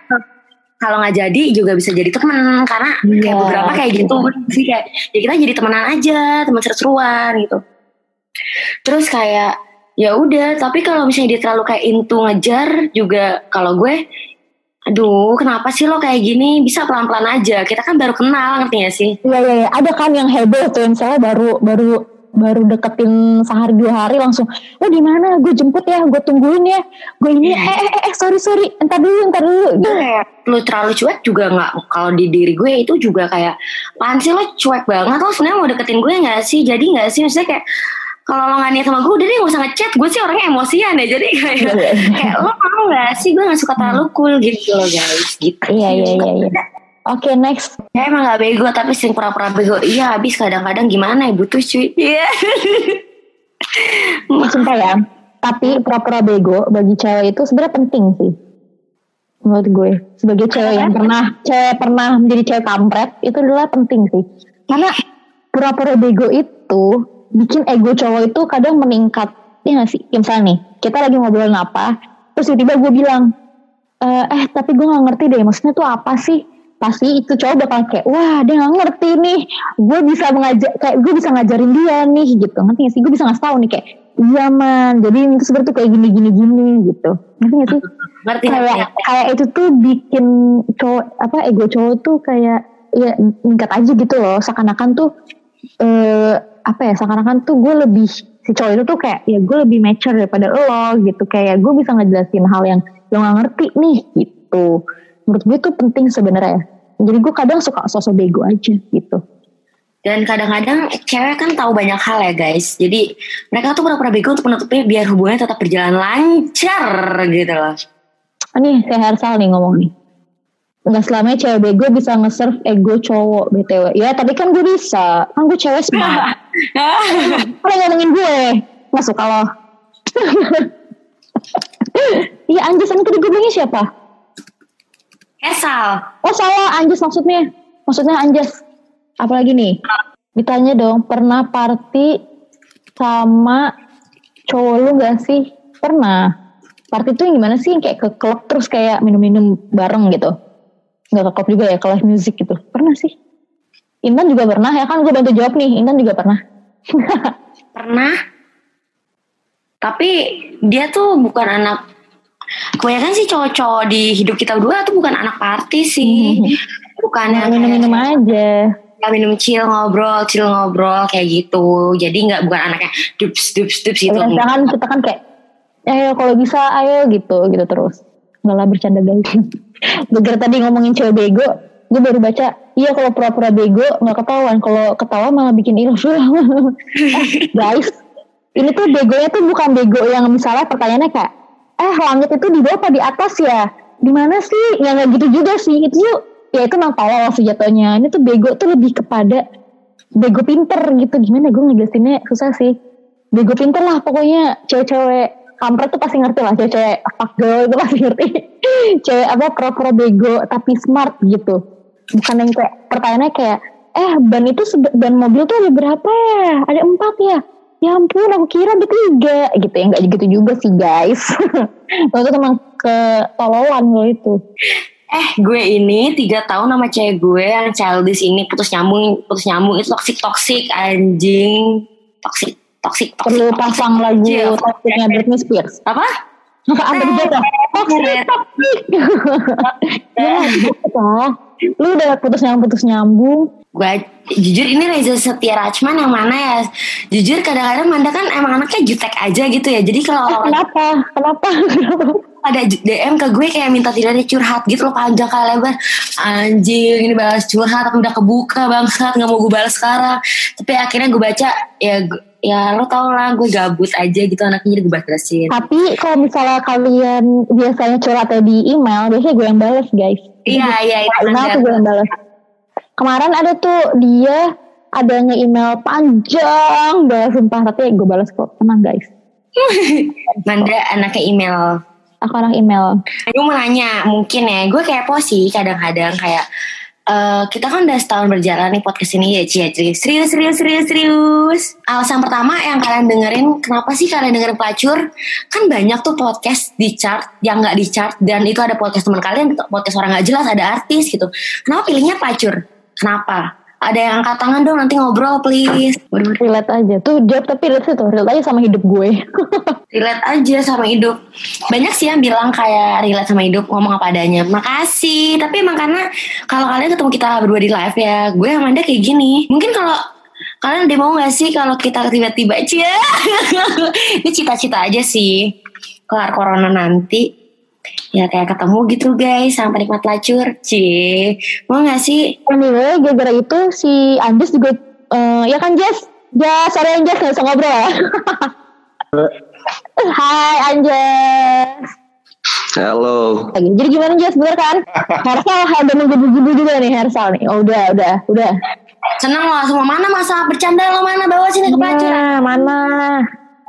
kalau nggak jadi juga bisa jadi teman karena Iya. kayak beberapa kayak gitu sih kayak ya kita jadi temenan aja teman seru-seruan gitu terus kayak ya udah tapi kalau misalnya dia terlalu kayak into ngejar juga kalau gue aduh kenapa sih lo kayak gini? Bisa pelan-pelan aja kita kan baru kenal ngerti gak sih? Iya iya iya. ada kan yang heboh tuh misalnya baru baru baru deketin sehari dua hari langsung lo di mana? Gue jemput ya gue tungguin ya. Gue ini Iya. eh, eh eh sorry sorry entar dulu entar dulu. Itu kayak lu terlalu cuek juga nggak kalau di diri gue itu juga kayak apaan sih lo cuek banget? Lo sebenarnya mau deketin gue nggak sih? Jadi nggak sih? Maksudnya kayak kalau lo niat sama gue udah deh gak usah ngechat gue sih orangnya emosian ya jadi kayak kayak lo mau nggak sih gue nggak suka terlalu cool gitu loh guys gitu Iya iya iya iya. Oke next. ya emang gak bego tapi sering pura-pura bego iya habis kadang-kadang gimana ya butuh cuy iya Sumpah ya. Tapi pura-pura bego bagi cewek itu sebenarnya penting sih. Menurut gue sebagai cewek yang pernah cewek pernah menjadi cewek kampret itu adalah penting sih. Karena pura-pura bego itu bikin ego cowok itu kadang meningkat. Iya gak sih? Ya misalnya nih, kita lagi ngobrolin apa, terus tiba-tiba gue bilang, eh, eh tapi gue gak ngerti deh, maksudnya tuh apa sih? Pasti itu cowok bakal kayak, wah dia gak ngerti nih, gue bisa mengajar, kayak gue bisa ngajarin dia nih gitu, ngerti gak sih? Gue bisa ngasih tahu nih kayak, iya man, jadi itu tuh kayak gini gini gini gitu, ngerti gak sih? ngerti kayak kayak itu tuh bikin cowok apa ego cowok tuh kayak ya meningkat aja gitu loh seakan-akan tuh eh apa ya seakan-akan tuh gue lebih si cowok itu tuh kayak ya gue lebih mature daripada lo gitu. Kayak gue bisa ngejelasin hal yang lo gak ngerti nih gitu. Menurut gue tuh penting sebenarnya. Jadi gue kadang suka sosok bego aja gitu. Dan kadang-kadang cewek kan tahu banyak hal ya guys. Jadi mereka tuh pura-pura bego untuk menutupnya biar hubungannya tetap berjalan lancar gitu loh. Nih kayak Hersal nih ngomong nih Nggak selamanya cewek bego bisa nge-serve ego cowok BTW Ya tapi kan gue bisa. Kan gue cewek smart. Yang ngomongin gue. Nggak suka lo. Iya Anjas yang tadi gue bilangnya siapa? Esal. Oh salah Anjas maksudnya. Maksudnya Anjas Apalagi nih? Ditanya dong Pernah party Sama Cowok lu gak sih? Pernah. Party tuh yang gimana sih? Yang kayak ke klub Terus kayak minum-minum bareng gitu Gak ke klub juga ya Ke live music gitu Pernah sih Intan juga pernah ya kan gue bantu jawab nih Intan juga pernah Pernah. Tapi dia tuh bukan anak kebanyakan sih cowok-cowok di hidup kita berdua tuh bukan anak party sih. Bukan Nah, yang minum-minum aja. Ya, minum chill ngobrol, chill ngobrol kayak gitu. Jadi nggak bukan anaknya dups dups dups gitu. Ya, jangan kita kan kayak, ayo kalau bisa ayo gitu, gitu terus. Nggak lah bercanda guys. Gara tadi ngomongin cewek bego, gue baru baca, iya kalau pura-pura bego nggak ketahuan, kalau ketawa malah bikin ilfil. Eh, guys, ini tuh begonya tuh bukan bego yang misalnya pertanyaannya kayak, eh langit itu di bawah apa di atas ya? Di mana sih? Ya nggak gitu juga sih. Itu tuh, ya itu memang tolol sih jatuhnya. Ini tuh bego tuh lebih kepada bego pinter gitu. Gimana gue ngejelasinnya susah sih. Bego pinter lah pokoknya cewek-cewek kampret tuh pasti ngerti lah cewek-cewek fuck girl itu pasti ngerti. Cewek apa pura-pura bego tapi smart gitu. Bukan yang kayak pertanyaannya kayak eh ban itu ban mobil tuh ada berapa ya? Ada empat ya? Ya ampun aku kira ada tiga. Gitu ya nggak gitu juga sih guys. Itu emang ketololan lo itu. Eh gue ini tiga tahun sama cewek gue yang childish ini putus nyambung putus nyambung itu toxic toxic anjing. Toxic toxic toxic perlu toxic, pasang lagu toxic. topiknya Britney Spears. Apa? apa juga toxic toxic. Ya lu udah putus nyambung putus nyambung. Gue jujur ini Reza Setia Rachman yang mana ya? Jujur kadang-kadang Manda kan emang anaknya jutek aja gitu ya. Jadi kalau Eh, kenapa? Kenapa? Ada DM ke gue kayak minta tidak ada curhat gitu loh panjang kali lebar. Anjing ini balas curhat tapi udah kebuka bangsat nggak mau gue balas sekarang. Tapi akhirnya gue baca ya gu- ya lo tau lah gue gabut aja gitu anaknya jadi gue balasin tapi kalau misalnya kalian biasanya curhatnya di email biasanya gue yang balas guys. Iya iya itu email tuh gue yang balas kemarin ada tuh dia ada nge-email panjang banget sumpah. Tapi gue balas kok. Tenang guys. Manda anaknya email. Aku orang email. Gue mau nanya mungkin ya gue kepo sih kadang-kadang kayak eh, kita kan udah setahun berjalan nih podcast ini ya Cia serius serius serius serius. Alasan pertama yang kalian dengerin kenapa sih kalian dengerin pelacur? Kan banyak tuh podcast di chart yang nggak di chart dan itu ada podcast teman kalian podcast orang nggak jelas ada artis gitu. Kenapa pilihnya pelacur? Kenapa ada yang angkat tangan dong nanti ngobrol please. Relate aja. Tuh jawab tapi relate tuh. Relate aja sama hidup gue. Relate aja sama hidup. Banyak sih yang bilang kayak relate sama hidup ngomong apa adanya. Makasih. Tapi emang karena kalau kalian ketemu kita berdua di live ya gue sama Anda kayak gini. Mungkin kalau kalian ada mau gak sih kalau kita tiba-tiba aja? Ini cita-cita aja sih. Kelar corona nanti ya kayak ketemu gitu guys sama penikmat lacur. Cie. Mau gak sih? Anyway gara-gara itu si Andes juga eh, ya kan Jess? Jess sorry Anjas gak bisa ngobrol. Ya Hai Anjas Halo. Jadi gimana Jess? Bener kan? Hersal ada menggebu-gebu juga nih Hersal nih. Oh udah udah udah. seneng lo semua. Mana masa bercanda lo? Mana bawa sini ke pelacur Nah, mana?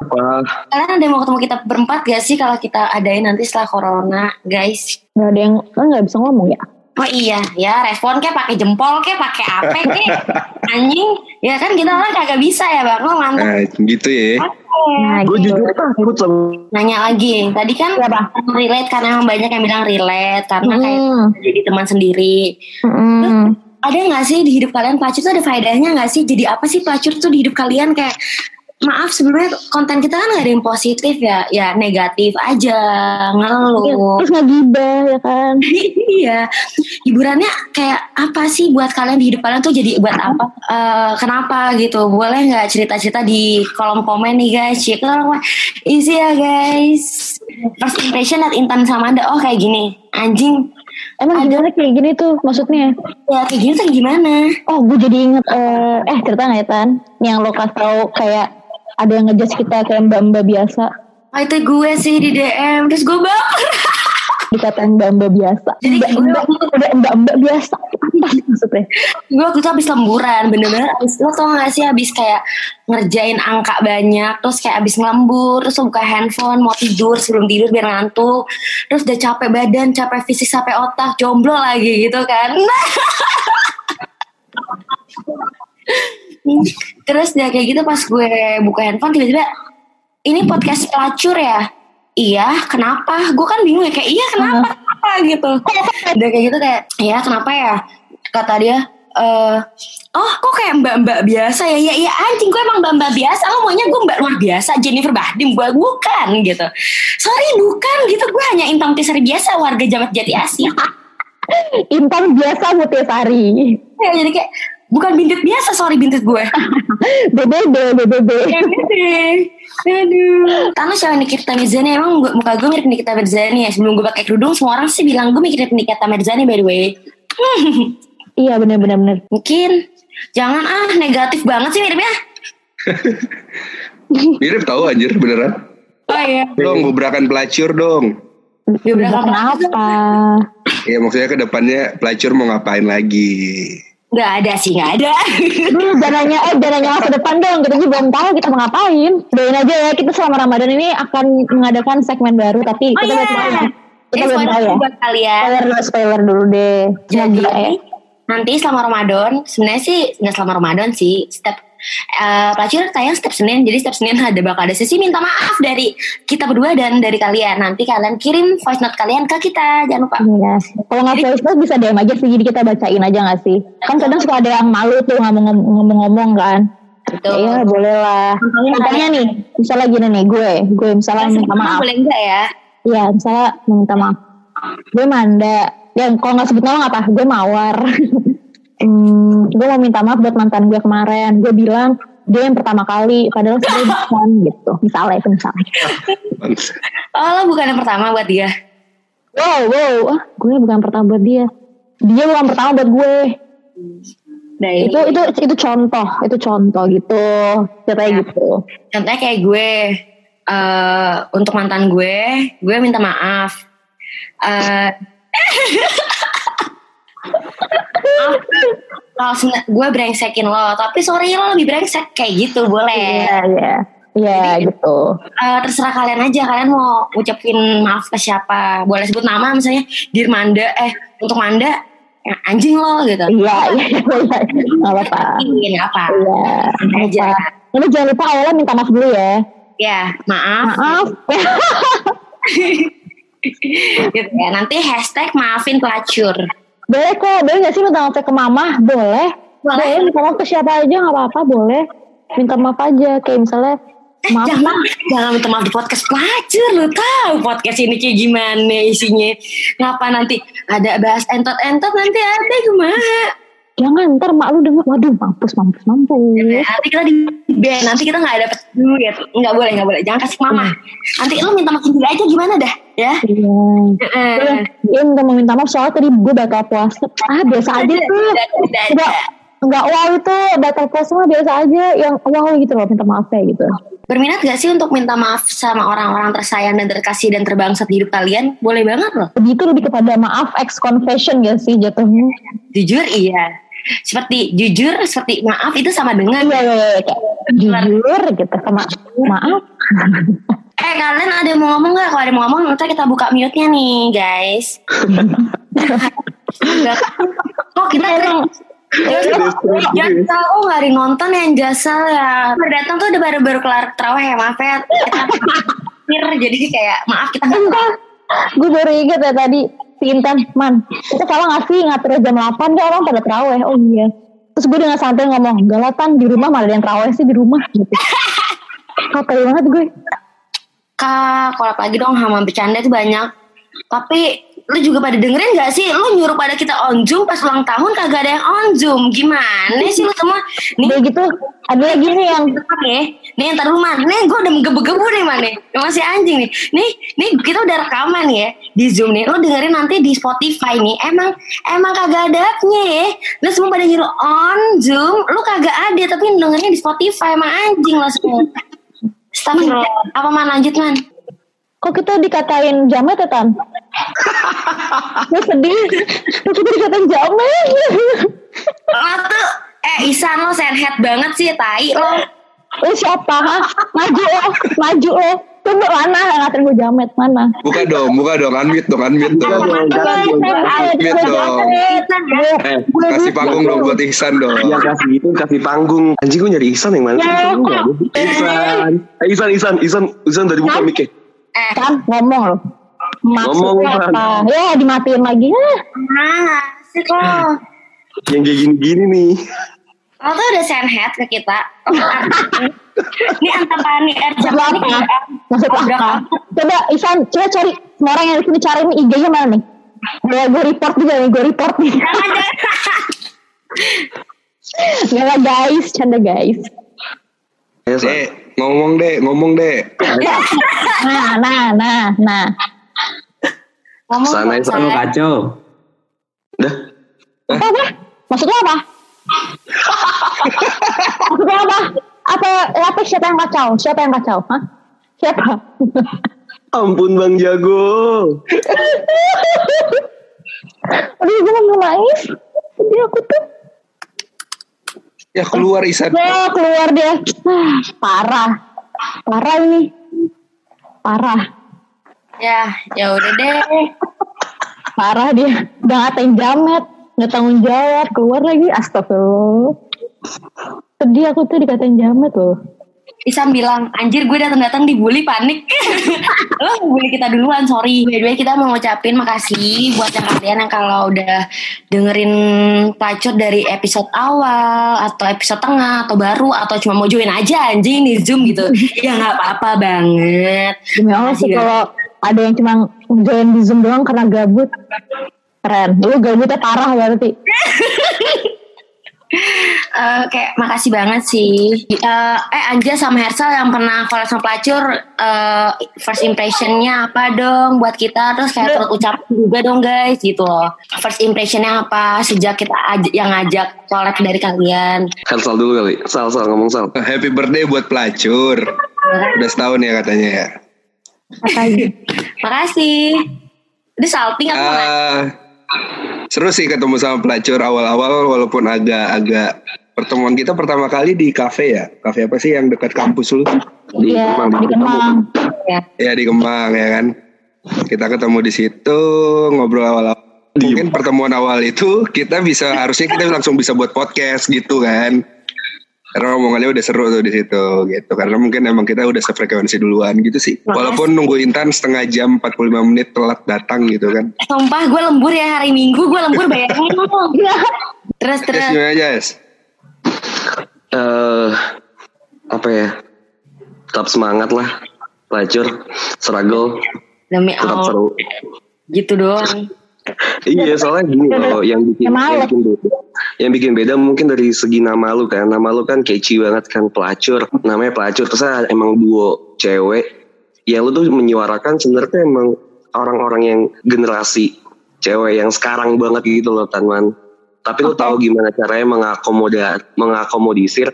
Apa? Kalian ada yang mau ketemu kita berempat gak sih kalau kita adain nanti setelah corona, guys? Gak ada yang kan nggak bisa ngomong ya. Oh iya, ya respon kayak pakai jempol kayak pakai apa kayak anjing. Ya kan kita orang kagak bisa ya bang, lo mantap. Nah, gitu ya. Nah, Gue gitu. jujur takut sama Nanya lagi, tadi kan Siapa? relate karena emang banyak yang bilang relate karena kayak Hmm. jadi teman sendiri. Mm-mm. Ada nggak sih di hidup kalian pelacur tuh ada faedahnya nggak sih? Jadi apa sih pelacur tuh di hidup kalian kayak maaf sebenarnya konten kita kan gak ada yang positif ya, ya negatif aja Iya, ngeluh. Terus ngegibah ya kan. iya. Hiburannya kayak apa sih buat kalian di hidup kalian tuh jadi buat apa? Eh, kenapa gitu? Boleh nggak cerita-cerita di kolom komen nih guys? Cek isi ya guys. First impression that Intan sama anda oh kayak gini. Anjing. Emang gimana kayak gini tuh maksudnya? ya kayak gini tuh gimana? Oh gue jadi inget eh, eh cerita nggak ya Tan? Yang lo kasih tau kayak ada yang ngejudge kita kayak mbak-mbak biasa. oh, itu gue sih di DM terus gue baper Dikatain mbak-mbak biasa. Jadi mbak-mbak udah mbak-mbak biasa. Apa maksudnya? gue waktu itu habis lemburan bener-bener abis lo tau gak sih habis kayak ngerjain angka banyak terus kayak abis ngelembur terus lo buka handphone mau tidur sebelum tidur biar ngantuk terus udah capek badan capek fisik sampai otak jomblo lagi gitu kan terus udah kayak gitu pas gue buka handphone tiba-tiba ini podcast pelacur ya? Iya kenapa? Gue kan bingung ya kayak iya kenapa? Kenapa? Gitu. Udah kayak gitu kayak iya kenapa ya? Kata dia eh oh kok kayak mbak-mbak biasa ya? Ya ya anjing gue emang mbak-mbak biasa. Lo maunya gue mbak luar biasa Jennifer Bahdim gue bukan gitu. Sorry bukan gitu. Gue hanya intang tisari biasa warga Jamat Jati Asih. Intan biasa Mutisari. ya, jadi kayak bukan bintit biasa sorry bintit gue BBB, BBB. Aduh. Tahu siapa Nikita Mirzani? Emang gua- muka gue mirip Nikita Mirzani ya. Sebelum gue pakai kerudung, semua orang sih bilang gue mirip Nikita Mirzani by the way. Iya bener-bener. bener. Mungkin. Jangan ah, negatif banget sih miripnya. Mirip tahu anjir beneran. Oh iya. Dong, gebrakan pelacur dong. Gebrakan Kenapa? Ya maksudnya ke depannya pelacur mau ngapain lagi? Gak ada sih, gak ada. Dulu dananya, eh dananya masa depan dong. Kita juga belum tahu kita mau ngapain. Doain aja ya, kita selama Ramadan ini akan mengadakan segmen baru. Tapi Oh kita iya. belum tahu ya. Kita Ini belum tahu ya. buat kalian. Spoiler dulu, spoiler dulu deh. Jadi Semoga ya. nanti selama Ramadan, sebenarnya sih nggak selama Ramadan sih. Setiap eh pelacur tayang setiap Senin, jadi setiap Senin ada bakal ada sesi minta maaf dari kita berdua dan dari kalian. Nanti kalian kirim voice note kalian ke kita, jangan lupa. Iya. Kalau nggak voice note bisa DM aja sih, jadi kita bacain aja nggak sih? Kan kadang suka ada yang malu tuh ngomong- ngomong-ngomong kan. Betul. Iya boleh lah. Contohnya Contohnya nih, misalnya gini nih gue, gue misalnya minta maaf. Boleh enggak ya? Iya, misalnya minta maaf. Gue Manda. Ya, kalau nggak sebut nama nggak apa, gue Mawar. hmm, gue mau minta maaf buat mantan gue kemarin. Gue bilang dia yang pertama kali, padahal sebenarnya bukan gitu. Misalnya itu misalnya. Oh, lo bukan yang pertama buat dia. Wow, wow, ah, gue bukan pertama buat dia. Dia bukan pertama buat gue. Nah, Itu itu itu contoh, itu contoh gitu. Ceritanya Ya. gitu. contohnya kayak gue eh untuk mantan gue, gue minta maaf. Eh maaf, kalau sena- gue brengsekin lo, tapi sorry lo lebih brengsek kayak gitu boleh. Iya, iya. Iya, gitu. Eh, terserah kalian aja, kalian mau ucapin maaf ke siapa? Boleh sebut nama misalnya Dirmanda, eh untuk Manda, ya, anjing lo gitu. Iya, iya, iya. Apa-apa. Ini apa? Iya. Aja. Ini jangan lupa awalnya minta maaf dulu ya. Ya, maaf. Maaf. gitu ya. Nanti hashtag maafin pelacur. Boleh kok, boleh gak sih minta maaf ke mama? Boleh. Boleh. Boleh minta maaf ke siapa aja gak apa-apa, boleh. Minta maaf aja, kayak misalnya Eh, maaf jangan, jangan minta maaf di podcast pelacur. Lu tahu podcast ini kayak gimana isinya. Ngapa nanti ada bahas entot-entot nanti ada gimana? jangan ntar mak lu denger waduh mampus mampus mampus Nanti kita di nanti kita nggak dapet duit. Nggak boleh, nggak boleh. Jangan kasih mama. Nanti lu minta maaf sendiri aja gimana dah, ya? iya. Dia minta mau minta maaf soalnya tadi gue batal puasa. Ah biasa aja tuh. enggak enggak wow itu batal puasa mah biasa aja yang wow gitu loh minta maaf kayak gitu. Berminat gak sih untuk minta maaf sama orang-orang tersayang dan terkasih dan terbangsat di hidup kalian? Boleh banget loh. begitu lebih kepada maaf ex confession gak sih jatuhnya? Jujur iya. Seperti jujur, seperti maaf itu sama dengan iya iya iya kayak jujur gitu sama maaf Eh kalian ada yang mau ngomong gak? Kalau ada yang mau ngomong nanti kita buka mute-nya nih guys. Kok kita Jasal, oh gak ada yang nonton yang jasal ya Baru datang tuh udah baru-baru kelar terawih ya maaf ya Kita jadi kayak maaf kita gak gue baru inget ya tadi si Intan, man, kita salah gak sih ngatur jam 8 kan orang pada terawih, oh iya. Terus gue dengan santai ngomong, galatan di rumah malah ada yang terawih sih di rumah gitu. Kapal banget gue. Kak, kolab lagi dong sama bercanda itu banyak Tapi lu juga pada dengerin gak sih? Lu nyuruh pada kita on zoom pas ulang tahun kagak ada yang on zoom Gimana sih lu semua? Nih Udah gitu, ada lagi nih yang ya. Nih ntar dulu man. Nih gue udah menggebu-gebu nih man nih. Masih anjing nih. Nih, nih kita udah rekaman ya di Zoom nih. Lo dengerin nanti di Spotify nih. Emang emang kagak ada nya ya. Lo semua pada nyuruh on Zoom. Lo kagak ada tapi dengernya di Spotify emang anjing lo semua. Astagfirullah. Apa man lanjut man? kok kita dikatain jamet ya Tan? Gue sedih, kok kita dikatain jamet? Lo tuh eh Isan lo sehat banget sih tai lo. Lu siapa? Maju lo, maju lo. Coba mana yang ngatain gue jamet, mana? Buka dong, buka dong, unmute dong, unmute dong. Unmute dong. Ya. Eh, kasih panggung dong buat Ihsan dong. Yang kasih itu kasih panggung. Anjing gue nyari Ihsan yang mana? Ya, Ihsan. Eh, Ihsan, Ihsan, Ihsan, Ihsan dari buka mic Eh, Kan ngomong lo. Ngomong, Maksudnya apa? Ya dimatiin lagi. Ah, nah, sih lo. Yang kayak gini-gini nih. Lo tuh udah send head ke kita. ini Antapani Erja Maksud lo apa? Maksud lo apa? Coba Isan, coba cari semua orang yang di sini cari nih IG-nya mana nih? Gue gue report juga nih, gue report nih. Gak guys, canda guys. Dek, ngomong deh, ngomong deh. Nah, nah, nah, nah. Ngomong Sana Isan. San. kacau. Dah. Apa apa? Maksudnya apa? Maksudnya apa? Apa, apa siapa yang kacau? Siapa yang kacau? Hah? Siapa? Ampun Bang Jago. Aduh, gue mau nangis. Sedih aku tuh. Ya keluar Isan. Ya, keluar dia. Ah, parah. Parah ini. Parah. Ya, ya udah deh. Parah dia. Udah ngatain jamet. Nggak tanggung jawab. Keluar lagi. Astagfirullah. Sedih aku tuh dikatain jamet loh. Isan bilang, anjir gue datang-datang dibully panik. Lo bully kita duluan, sorry. By the way, kita mau ngucapin makasih buat yang kalian yang kalau udah dengerin pelacur dari episode awal, atau episode tengah, atau baru, atau cuma mau join aja anjing di Zoom gitu. ya nggak apa-apa banget. Demi Allah sih kalau ada yang cuma join di Zoom doang karena gabut. Keren. Lu gabutnya parah berarti. Eh, kayak makasih banget sih. Eh, eh Anja sama Hersal yang pernah collab sama pelacur, eh, first impressionnya apa dong buat kita? Terus kayak turut ucap juga dong guys gitu loh. First impressionnya apa sejak kita aj- yang ngajak collab dari kalian? Sal dulu kali. Sal, Sal ngomong Sal. Happy birthday buat pelacur. Udah setahun ya katanya ya. Makasih. Udah salting aku. Ah, seru sih ketemu sama pelacur awal-awal walaupun agak-agak pertemuan kita pertama kali di kafe ya. Kafe apa sih yang dekat kampus lu? Di Iya, Kemang. di Kemang. Ya. Ya di Kemang ya kan. Kita ketemu di situ ngobrol awal-awal. Mungkin pertemuan awal itu kita bisa harusnya kita langsung bisa buat podcast gitu kan. Karena omongannya udah seru tuh di situ gitu. Karena mungkin emang kita udah sefrekuensi duluan gitu sih. Walaupun nunggu Intan setengah jam 45 menit telat datang gitu kan. Sumpah gue lembur ya hari Minggu gue lembur bayangin dong. Terus Yes, terus. gimana Jas? eh apa ya? Tetap semangat lah. Pelacur, struggle, Demi tetap Allah. seru. Gitu doang. Iya soalnya gini loh yang bikin, yang bikin beda yang bikin beda mungkin dari segi nama lu kan. Nama lu kan catchy banget kan pelacur. Namanya pelacur terus emang duo cewek. Yang lu tuh menyuarakan sebenarnya emang orang-orang yang generasi cewek yang sekarang banget gitu loh Tanman. Tapi lu tahu gimana caranya mengakomoda mengakomodisir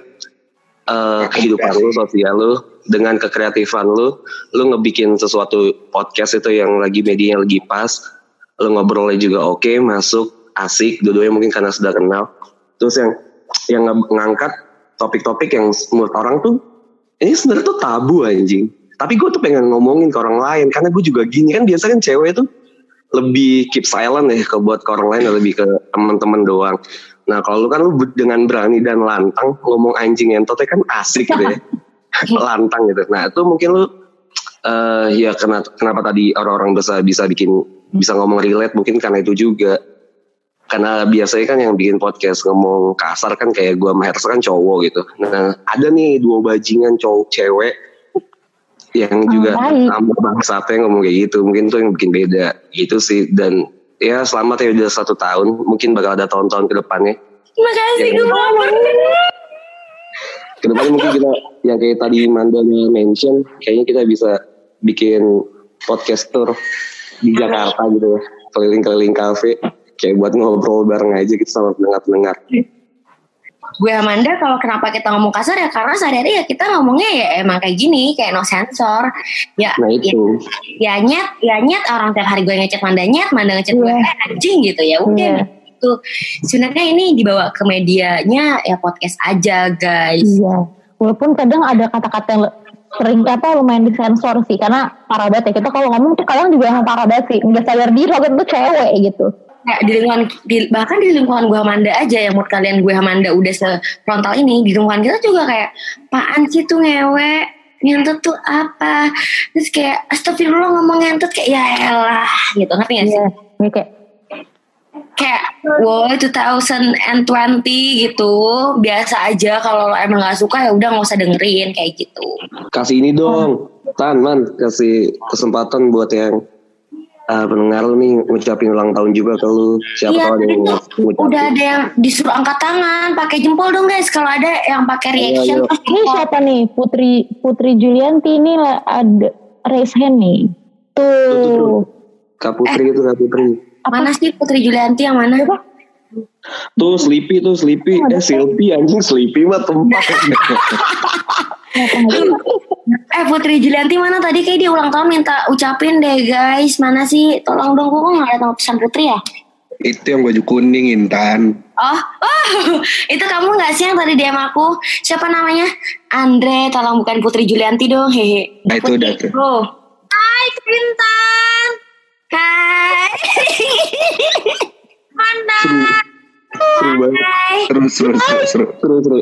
eh, kehidupan lu sosial lu dengan kekreatifan lu. Lu ngebikin sesuatu podcast itu yang lagi media yang lagi pas lu ngobrolnya juga oke masuk asik dua-duanya mungkin karena sudah kenal. Terus yang yang ngangkat topik-topik yang menurut orang tuh ini sebenarnya tuh tabu anjing. Tapi gue tuh pengen ngomongin ke orang lain karena gue juga gini. Kan biasa kan cewek tuh lebih keep silent ya ke buat ke orang lain lebih ke teman-teman doang. Nah kalau lu kan lu dengan berani dan lantang ngomong anjing entotnya kan asik gitu ya. Lantang gitu. Nah itu mungkin lu eh ya kenapa, kenapa tadi orang-orang bisa bisa bikin bisa ngomong relate? Mungkin karena itu juga. Karena biasanya kan yang bikin podcast ngomong kasar kan kayak gua sama Hersa kan cowok gitu. Nah ada nih dua bajingan cowok cewek yang juga baik. sama bangsatnya ngomong kayak gitu. Mungkin itu yang bikin beda. Gitu sih. Dan ya selamat ya udah satu tahun. Mungkin bakal ada tahun-tahun ke depannya. Makasih gue mau ke depannya mungkin kita yang kayak tadi Manda mention kayaknya kita bisa bikin podcast tour di Jakarta gitu. Keliling-keliling kafe. Kayak buat ngobrol bareng aja gitu sama pendengar-pendengar. Gue Amanda kalau kenapa kita ngomong kasar ya karena sehari-hari ya kita ngomongnya ya emang kayak gini kayak no sensor. Ya nah ya, itu. ya nyet ya nyet orang tiap hari gue ngechat Manda nyet Manda ngechat gue Iya. eh, anjing gitu ya. Udah Iya. gitu. Sebenarnya ini dibawa ke medianya ya podcast aja guys. Iya. Walaupun kadang ada kata-kata yang apa lumayan disensor sih karena parah banget ya. Kita kalau ngomong tuh kadang juga yang parah banget sih. Nggak sadar diri kalau tuh cewek gitu. Kayak di lingkungan di- bahkan di lingkungan gue Amanda aja yang menurut kalian gue Amanda udah sefrontal ini di lingkungan kita juga kayak apaan sih tuh ngewe ngentut tuh apa? Terus kayak astagfirullah ngomong ngentut kayak ya elah gitu. Ngerti gak sih? Iya. Ini kayak kayak wow 2020 gitu biasa aja kalau lo emang nggak suka ya udah nggak usah dengerin kayak gitu Kasih ini dong, Tan, man, kasih kesempatan buat yang uh, pendengar lu nih ngucapin ulang tahun juga ke lu. Siapa Iya, tahu ada yang ngucapin. udah ada yang disuruh angkat tangan pakai jempol dong guys kalau ada yang pakai reaction Ayo, ayo. terus Ini siapa nih? Putri Putri Julianti ini lah ada raise hand nih. Tuh. Kak Putri itu Kak Putri. Mana sih Putri Julianti yang mana Tuh Sleepy tuh Sleepy. Eh Sleepy anjing Sleepy mah tempat. eh Putri Julianti mana tadi kayak dia ulang tahun minta ucapin deh guys mana sih tolong dong kok nggak ada pesan Putri ya Itu yang baju kuning Intan. Oh, oh, itu kamu nggak sih yang tadi DM aku? Siapa namanya? Andre, tolong bukan Putri Julianti dong, hehe. Nah, itu udah tuh. Oh. Hai, Quintan. Hai. Mana? Seru banget. Hai. Seru seru seru seru. Seru seru.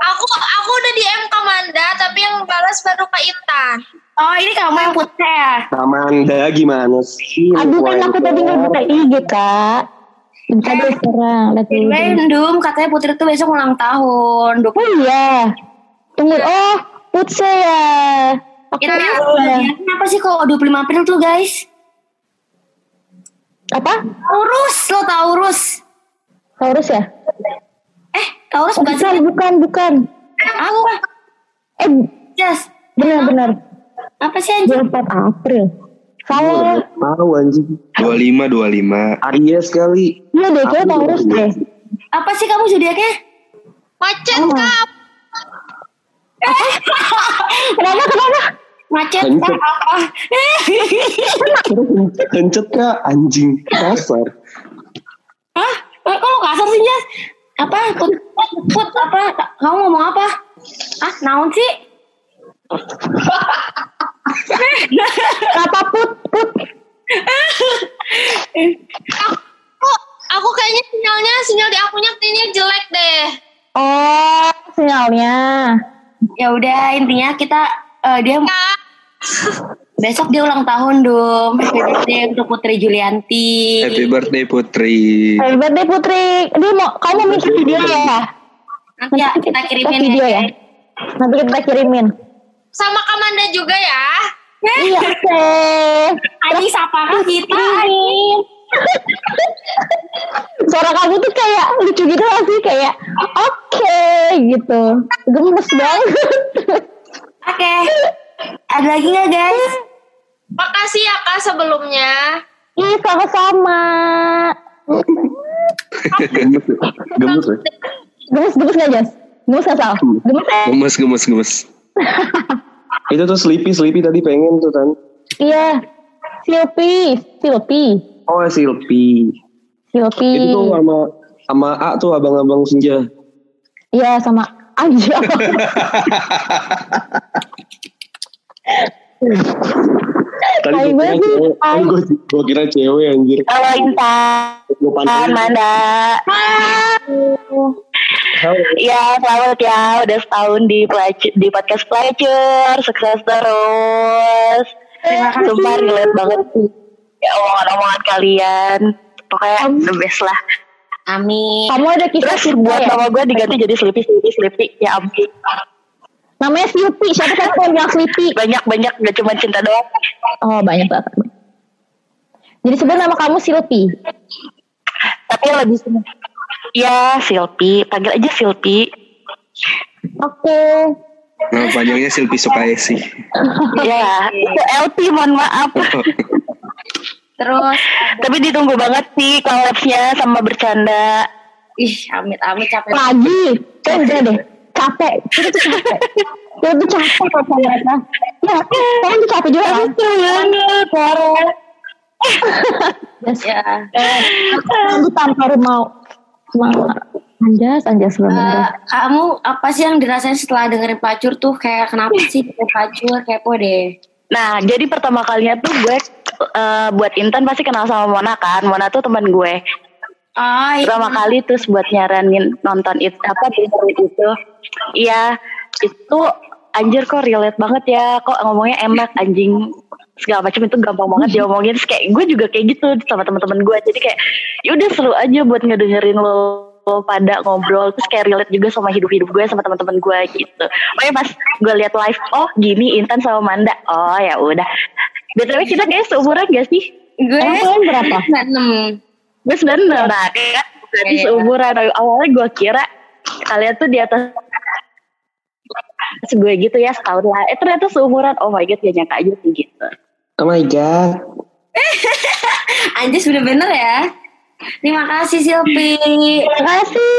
Aku aku udah di MK Manda tapi yang balas baru Kak Intan. Oh, ini kamu yang putih ya? Amanda gimana sih? Aduh kan aku tadi nggak buka IG kak. Bisa deh sekarang. Random, katanya Putri tuh besok ulang tahun. Oh iya. Tunggu. Oh, Putse ya. Aku ya. Kenapa sih kok 25 April tuh guys? Apa? Taurus, lo Taurus. Taurus ya? Eh, Taurus Oh, bukan sih? bukan, bukan, bukan. Apa? Eh, Yes. benar-benar. Apa sih anjing? 24 April. Salah. Tahu anjing. 25 25. Aries kali. Iya deh, kayak Taurus deh. Apa sih kamu zodiaknya? Macet Oh. Kak. Kenapa, kenapa? Macet kan apa? Kencet kak anjing kasar. Hah? Eh, Kok lo kasar sih, Jas? Apa? Put, put, apa? Kamu ngomong apa? Ah, naon sih? Kenapa put, put? Aku aku kayaknya sinyalnya sinyal di akunya kayaknya jelek deh. Oh, sinyalnya. Ya udah, intinya kita eh, dia Kak, besok dia ulang tahun dong. Happy birthday untuk Putri Julianti. Happy birthday Putri. Happy birthday Putri. Dia mau, kamu mau minta video ya? Nanti ya, kita kirimin video ya. Nanti kita kirimin. sama Kamanda juga ya. Iya, oke. Anjing siapa kita? anjing? Suara kamu tuh kayak lucu gitu gak sih? Kayak oke gitu. Gemes banget. Oke. Ada lagi nggak guys? Makasih ya Kak sebelumnya. Ih, sama-sama. Gemes ya? Gemes ya? Gemes, gemes gak, Jas? Gemes gak, Sal? Gemes? Gemes gemes gemes. Itu tuh Sleepy, Sleepy tadi pengen tuh kan. Iya. Silpi, Silpi, Oh Silpi. Silpi. Itu tuh sama sama A tuh abang-abang senja. Iya, sama aja. Tadi Hai, gue kira cewek. Hai. Gue, gue kira cewek anjir. Halo Intan, Gue pantau. Manda. Ya selamat ya, udah setahun di di podcast pelacur, sukses terus. Sumpah relate banget sih. Ya omongan-omongan kalian, pokoknya the best lah. Amin. Kamu ada kisah Terus cinta buat ya? nama gue diganti jadi Sleepy, Sleepy, Sleepy. Ya ampun. Namanya Silpi. Siapa siapa yang bilang Silpi? Banyak-banyak, gak cuma cinta doang. Oh, banyak banget. Jadi sebenarnya nama kamu Silpi. Tapi lebih Ya, Silpi. Panggil aja Silpi. Oke. Nah, panjangnya Silpi Sukaesi. ya, itu LP, mohon maaf. Terus, Tapi ditunggu banget sih collabsnya sama bercanda. ih, amit amit capek. Lagi. Kayak udah deh. Capek. Kita tuh capek. Kita tuh capek sama mereka. Ya, kamu tuh capek juga kan? banget. Yes. Ya. Eh, Kamu tanpa mau. Mau. Anjas, anjas anjas. kamu apa sih yang dirasain setelah dengerin pelacur tuh kayak kenapa sih pelacur kepo deh Nah, jadi pertama kalinya tuh gue eh, buat Intan pasti kenal sama Mona kan. Mona tuh teman gue. Oh iya. Pertama kali terus buat nyaranin nonton itu apa dengerin itu. Iya, itu anjir kok relate banget ya. Kok ngomongnya enak anjing. segala macam itu gampang banget diomongin Terus kayak gue juga kayak gitu sama teman-teman gue jadi kayak ya udah seru aja buat ngedengerin lo pada ngobrol terus kayak relate juga sama hidup-hidup gue sama teman-teman gue gitu. Makanya pas gue lihat live, oh gini Intan sama Manda. Oh ya udah. BTW kita kayak seumuran gak sih? Gue berapa? 96. Gue 96 Nah kayak berarti Iya. seumuran Awalnya gue kira kalian tuh di atas Terus gue gitu ya setahun lah Eh ternyata seumuran Oh my god gak nyangka aja sih gitu Oh my god. Anjis bener-bener ya. Terima kasih Silpi. Terima kasih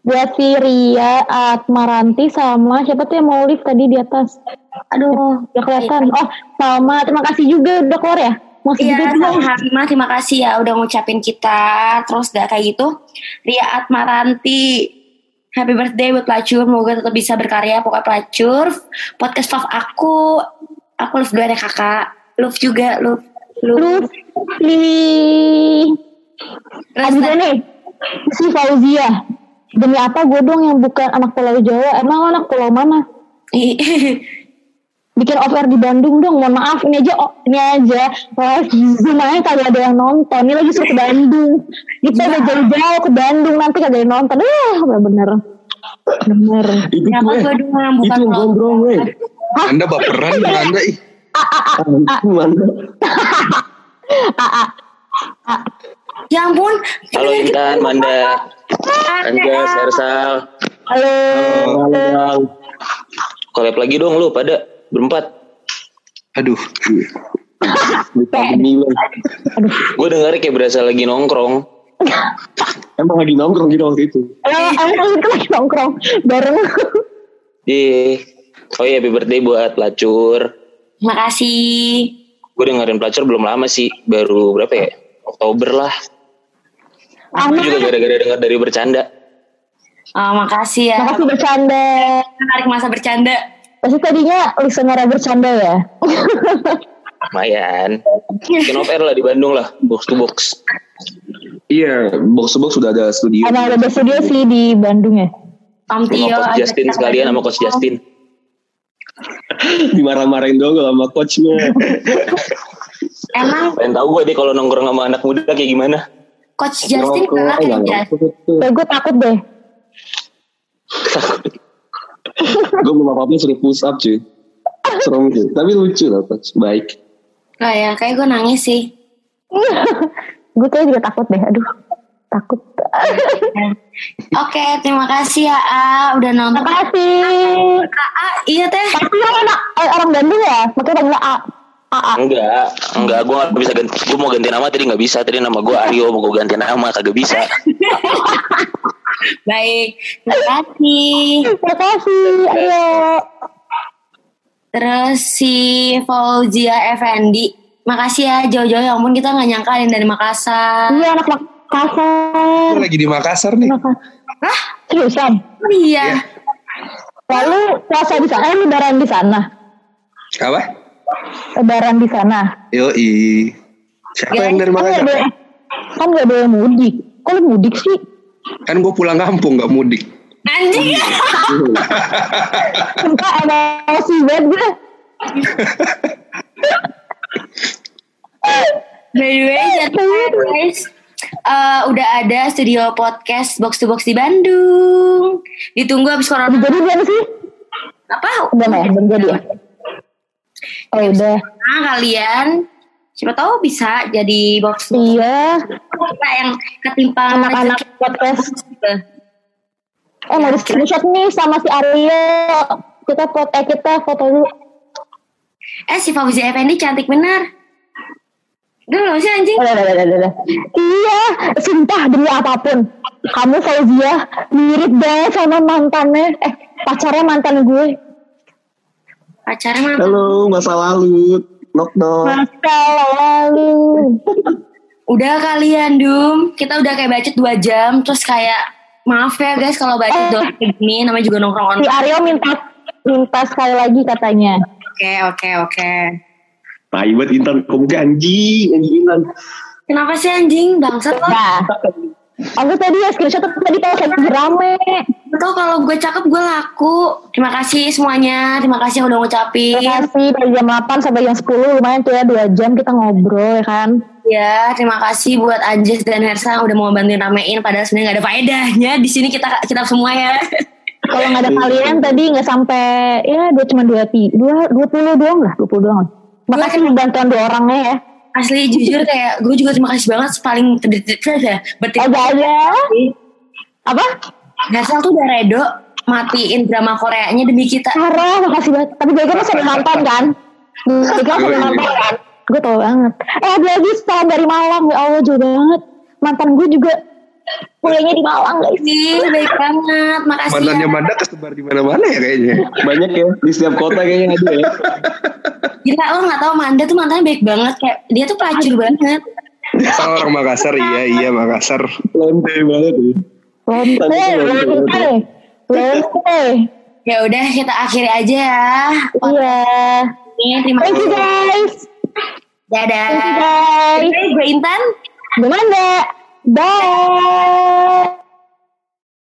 Buat si Ria Atmaranti sama siapa tuh yang mau live tadi di atas Aduh. Udah kelihatan Oh sama terima kasih juga udah keluar ya Iya, sama Harimah, terima kasih ya udah ngucapin kita. Terus udah kayak gitu, Ria Atmaranti, happy birthday buat pelacur, semoga tetap bisa berkarya, pokoknya pelacur. Podcast love aku, aku love gue ada kakak, love juga, love. Love. Nih Ada juga nih Si Fauzia Demi apa gue dong yang bukan anak pulau Jawa Emang anak pulau mana? Bikin offer di Bandung dong Mohon maaf ini aja oh, Ini aja Live Zoom aja kali ada yang nonton Ini lagi suruh ke Bandung Kita udah jauh-jauh ke Bandung Nanti kagak ada yang nonton Eh bener Bener Itu Ya, gue. bukan Itu yang gondrong gue. Anda baperan dengan Anda ih. Mana? Ya ampun. Halo Intan, Manda, Anjas, Ersal. Halo. Halo. Collab lagi dong lu pada berempat. Aduh. Demi bang. Gue denger kayak berasa lagi nongkrong. Emang lagi nongkrong gitu waktu itu. Eh, Emang itu lagi nongkrong Bareng Ih. Oh iya, happy birthday buat pelacur. Makasih. Gue dengerin pelacur belum lama sih, baru berapa ya? Oktober lah. Gue juga gara-gara denger dari bercanda. Oh, makasih ya. Makasih bercanda Menarik masa bercanda. Pasti tadinya listener bercanda ya Lumayan. Bikin off air lah di Bandung lah, box to box. Iya, box to box sudah ada studio. Emang ada studio sih di Bandung ya Om Sama Tio. Coach Justin sekalian sama Coach Justin. Dimarah-marahin doang sama coachnya. Emang Pengen tahu gue deh kalau nongkrong sama anak muda kayak gimana. Coach Justin galak eh, ya. Eh, gue takut deh Gue belum apa-apa suruh push up cuy. Serem cuy. Tapi lucu lah coach. Baik. Nah ya, kayak gue nangis sih. Gue kayak juga takut deh Aduh Takut Oke, terima kasih ya A, udah nonton. Terima kasih A, iya teh. Tapi lo anak eh, orang Bandung ya Makanya panggil A A A Enggak, enggak gue gak bisa ganti. Gue mau ganti nama tadi nggak bisa. Tadi nama gue Aryo mau gue ganti nama kagak bisa. Baik, terima kasih. Terima kasih Ayo Terus si Fauzia Effendi. Makasih ya jauh-jauh ya ampun kita nggak nyangka ada yang dari Makassar. Iya anak Makassar Lagi di Makassar nih. Hah? Seriusan? Oh, iya. Lalu puasa di sana, eh, lebaran di sana. Apa? Lebaran di sana. Yoi. Siapa yang dari Kan nggak Makassar? kan gak ada yang mudik. Kok lu mudik sih? Kan gue pulang kampung gak mudik. Anjing. Sumpah emosi banget gue. By the way, guys, eh, udah ada studio podcast box to box di Bandung. Ditunggu abis corona. Jadi belum sih? Apa? Udah ya, belum jadi ya? Oh udah. Nah, kalian siapa tahu bisa jadi box Iya. kita yang ketimpa Anak-anak podcast. Eh mau di screenshot nih sama si Aryo. Kita foto, eh, kita foto dulu. Eh si Fauzi Effendi cantik benar. Dulu sih anjing. Udah, udah, udah. Iya, sumpah demi apa pun. Kamu Fauzia mirip banget sama mantannya. Eh, pacarnya mantan gue. Pacarnya mana? Halo, masa lalu. Knock. Masa lalu. Udah kalian Dum, kita udah kayak bacot 2 jam, terus kayak maaf ya guys kalau bacot doang kayak gini, namanya juga nongkrong Si online. Aryo minta minta sekali lagi katanya. Oke oke oke. Tai banget Intan. Kamu kayak anjing. Anjing Intan. Kenapa sih anjing bangsat lo? Nah, Aku tadi ya screenshot tadi tahu kayak rame. Betul kalau gue cakep gue laku. Terima kasih semuanya. Terima kasih yang udah ngucapin. Terima kasih dari jam 8 sampai jam 10 lumayan tuh ya 2 jam kita ngobrol ya kan. Ya, terima kasih buat Anjes dan Hersa udah mau bantuin ramein padahal sebenarnya gak ada faedahnya. Di sini kita kita semua ya. Kalau nggak ada kalian tadi nggak sampai ya dua cuma dua ti dua dua puluh doang lah dua puluh doang. Makasih bantuan dua orangnya ya. Asli jujur kayak gue juga terima kasih banget paling terdetik ya. Berarti Aja aja. Apa? Hersal tuh udah redo matiin drama Koreanya demi kita. Parah, makasih banget. Tapi gue kan sering nonton kan. Gue kan sering nonton kan. Gue tau banget. Eh ada lagi salam dari Malang. Ya Allah jauh banget. Mantan gue juga kuliahnya di Malang guys. Ih, baik banget. Makasih Mantannya ya. Manda kesebar di mana-mana ya kayaknya. Banyak ya di setiap kota kayaknya ada ya. Gila lo gak tau Manda tuh mantannya baik banget. Kayak dia tuh pelacur banget. Sama orang Makassar, iya iya Makassar. Lonte banget ya. Lonte, lonte. Ya udah kita akhiri aja ya. Iya. Ini terima kasih. guys. Dadah. Thank you guys. Gue Intan. Gimana? Bye.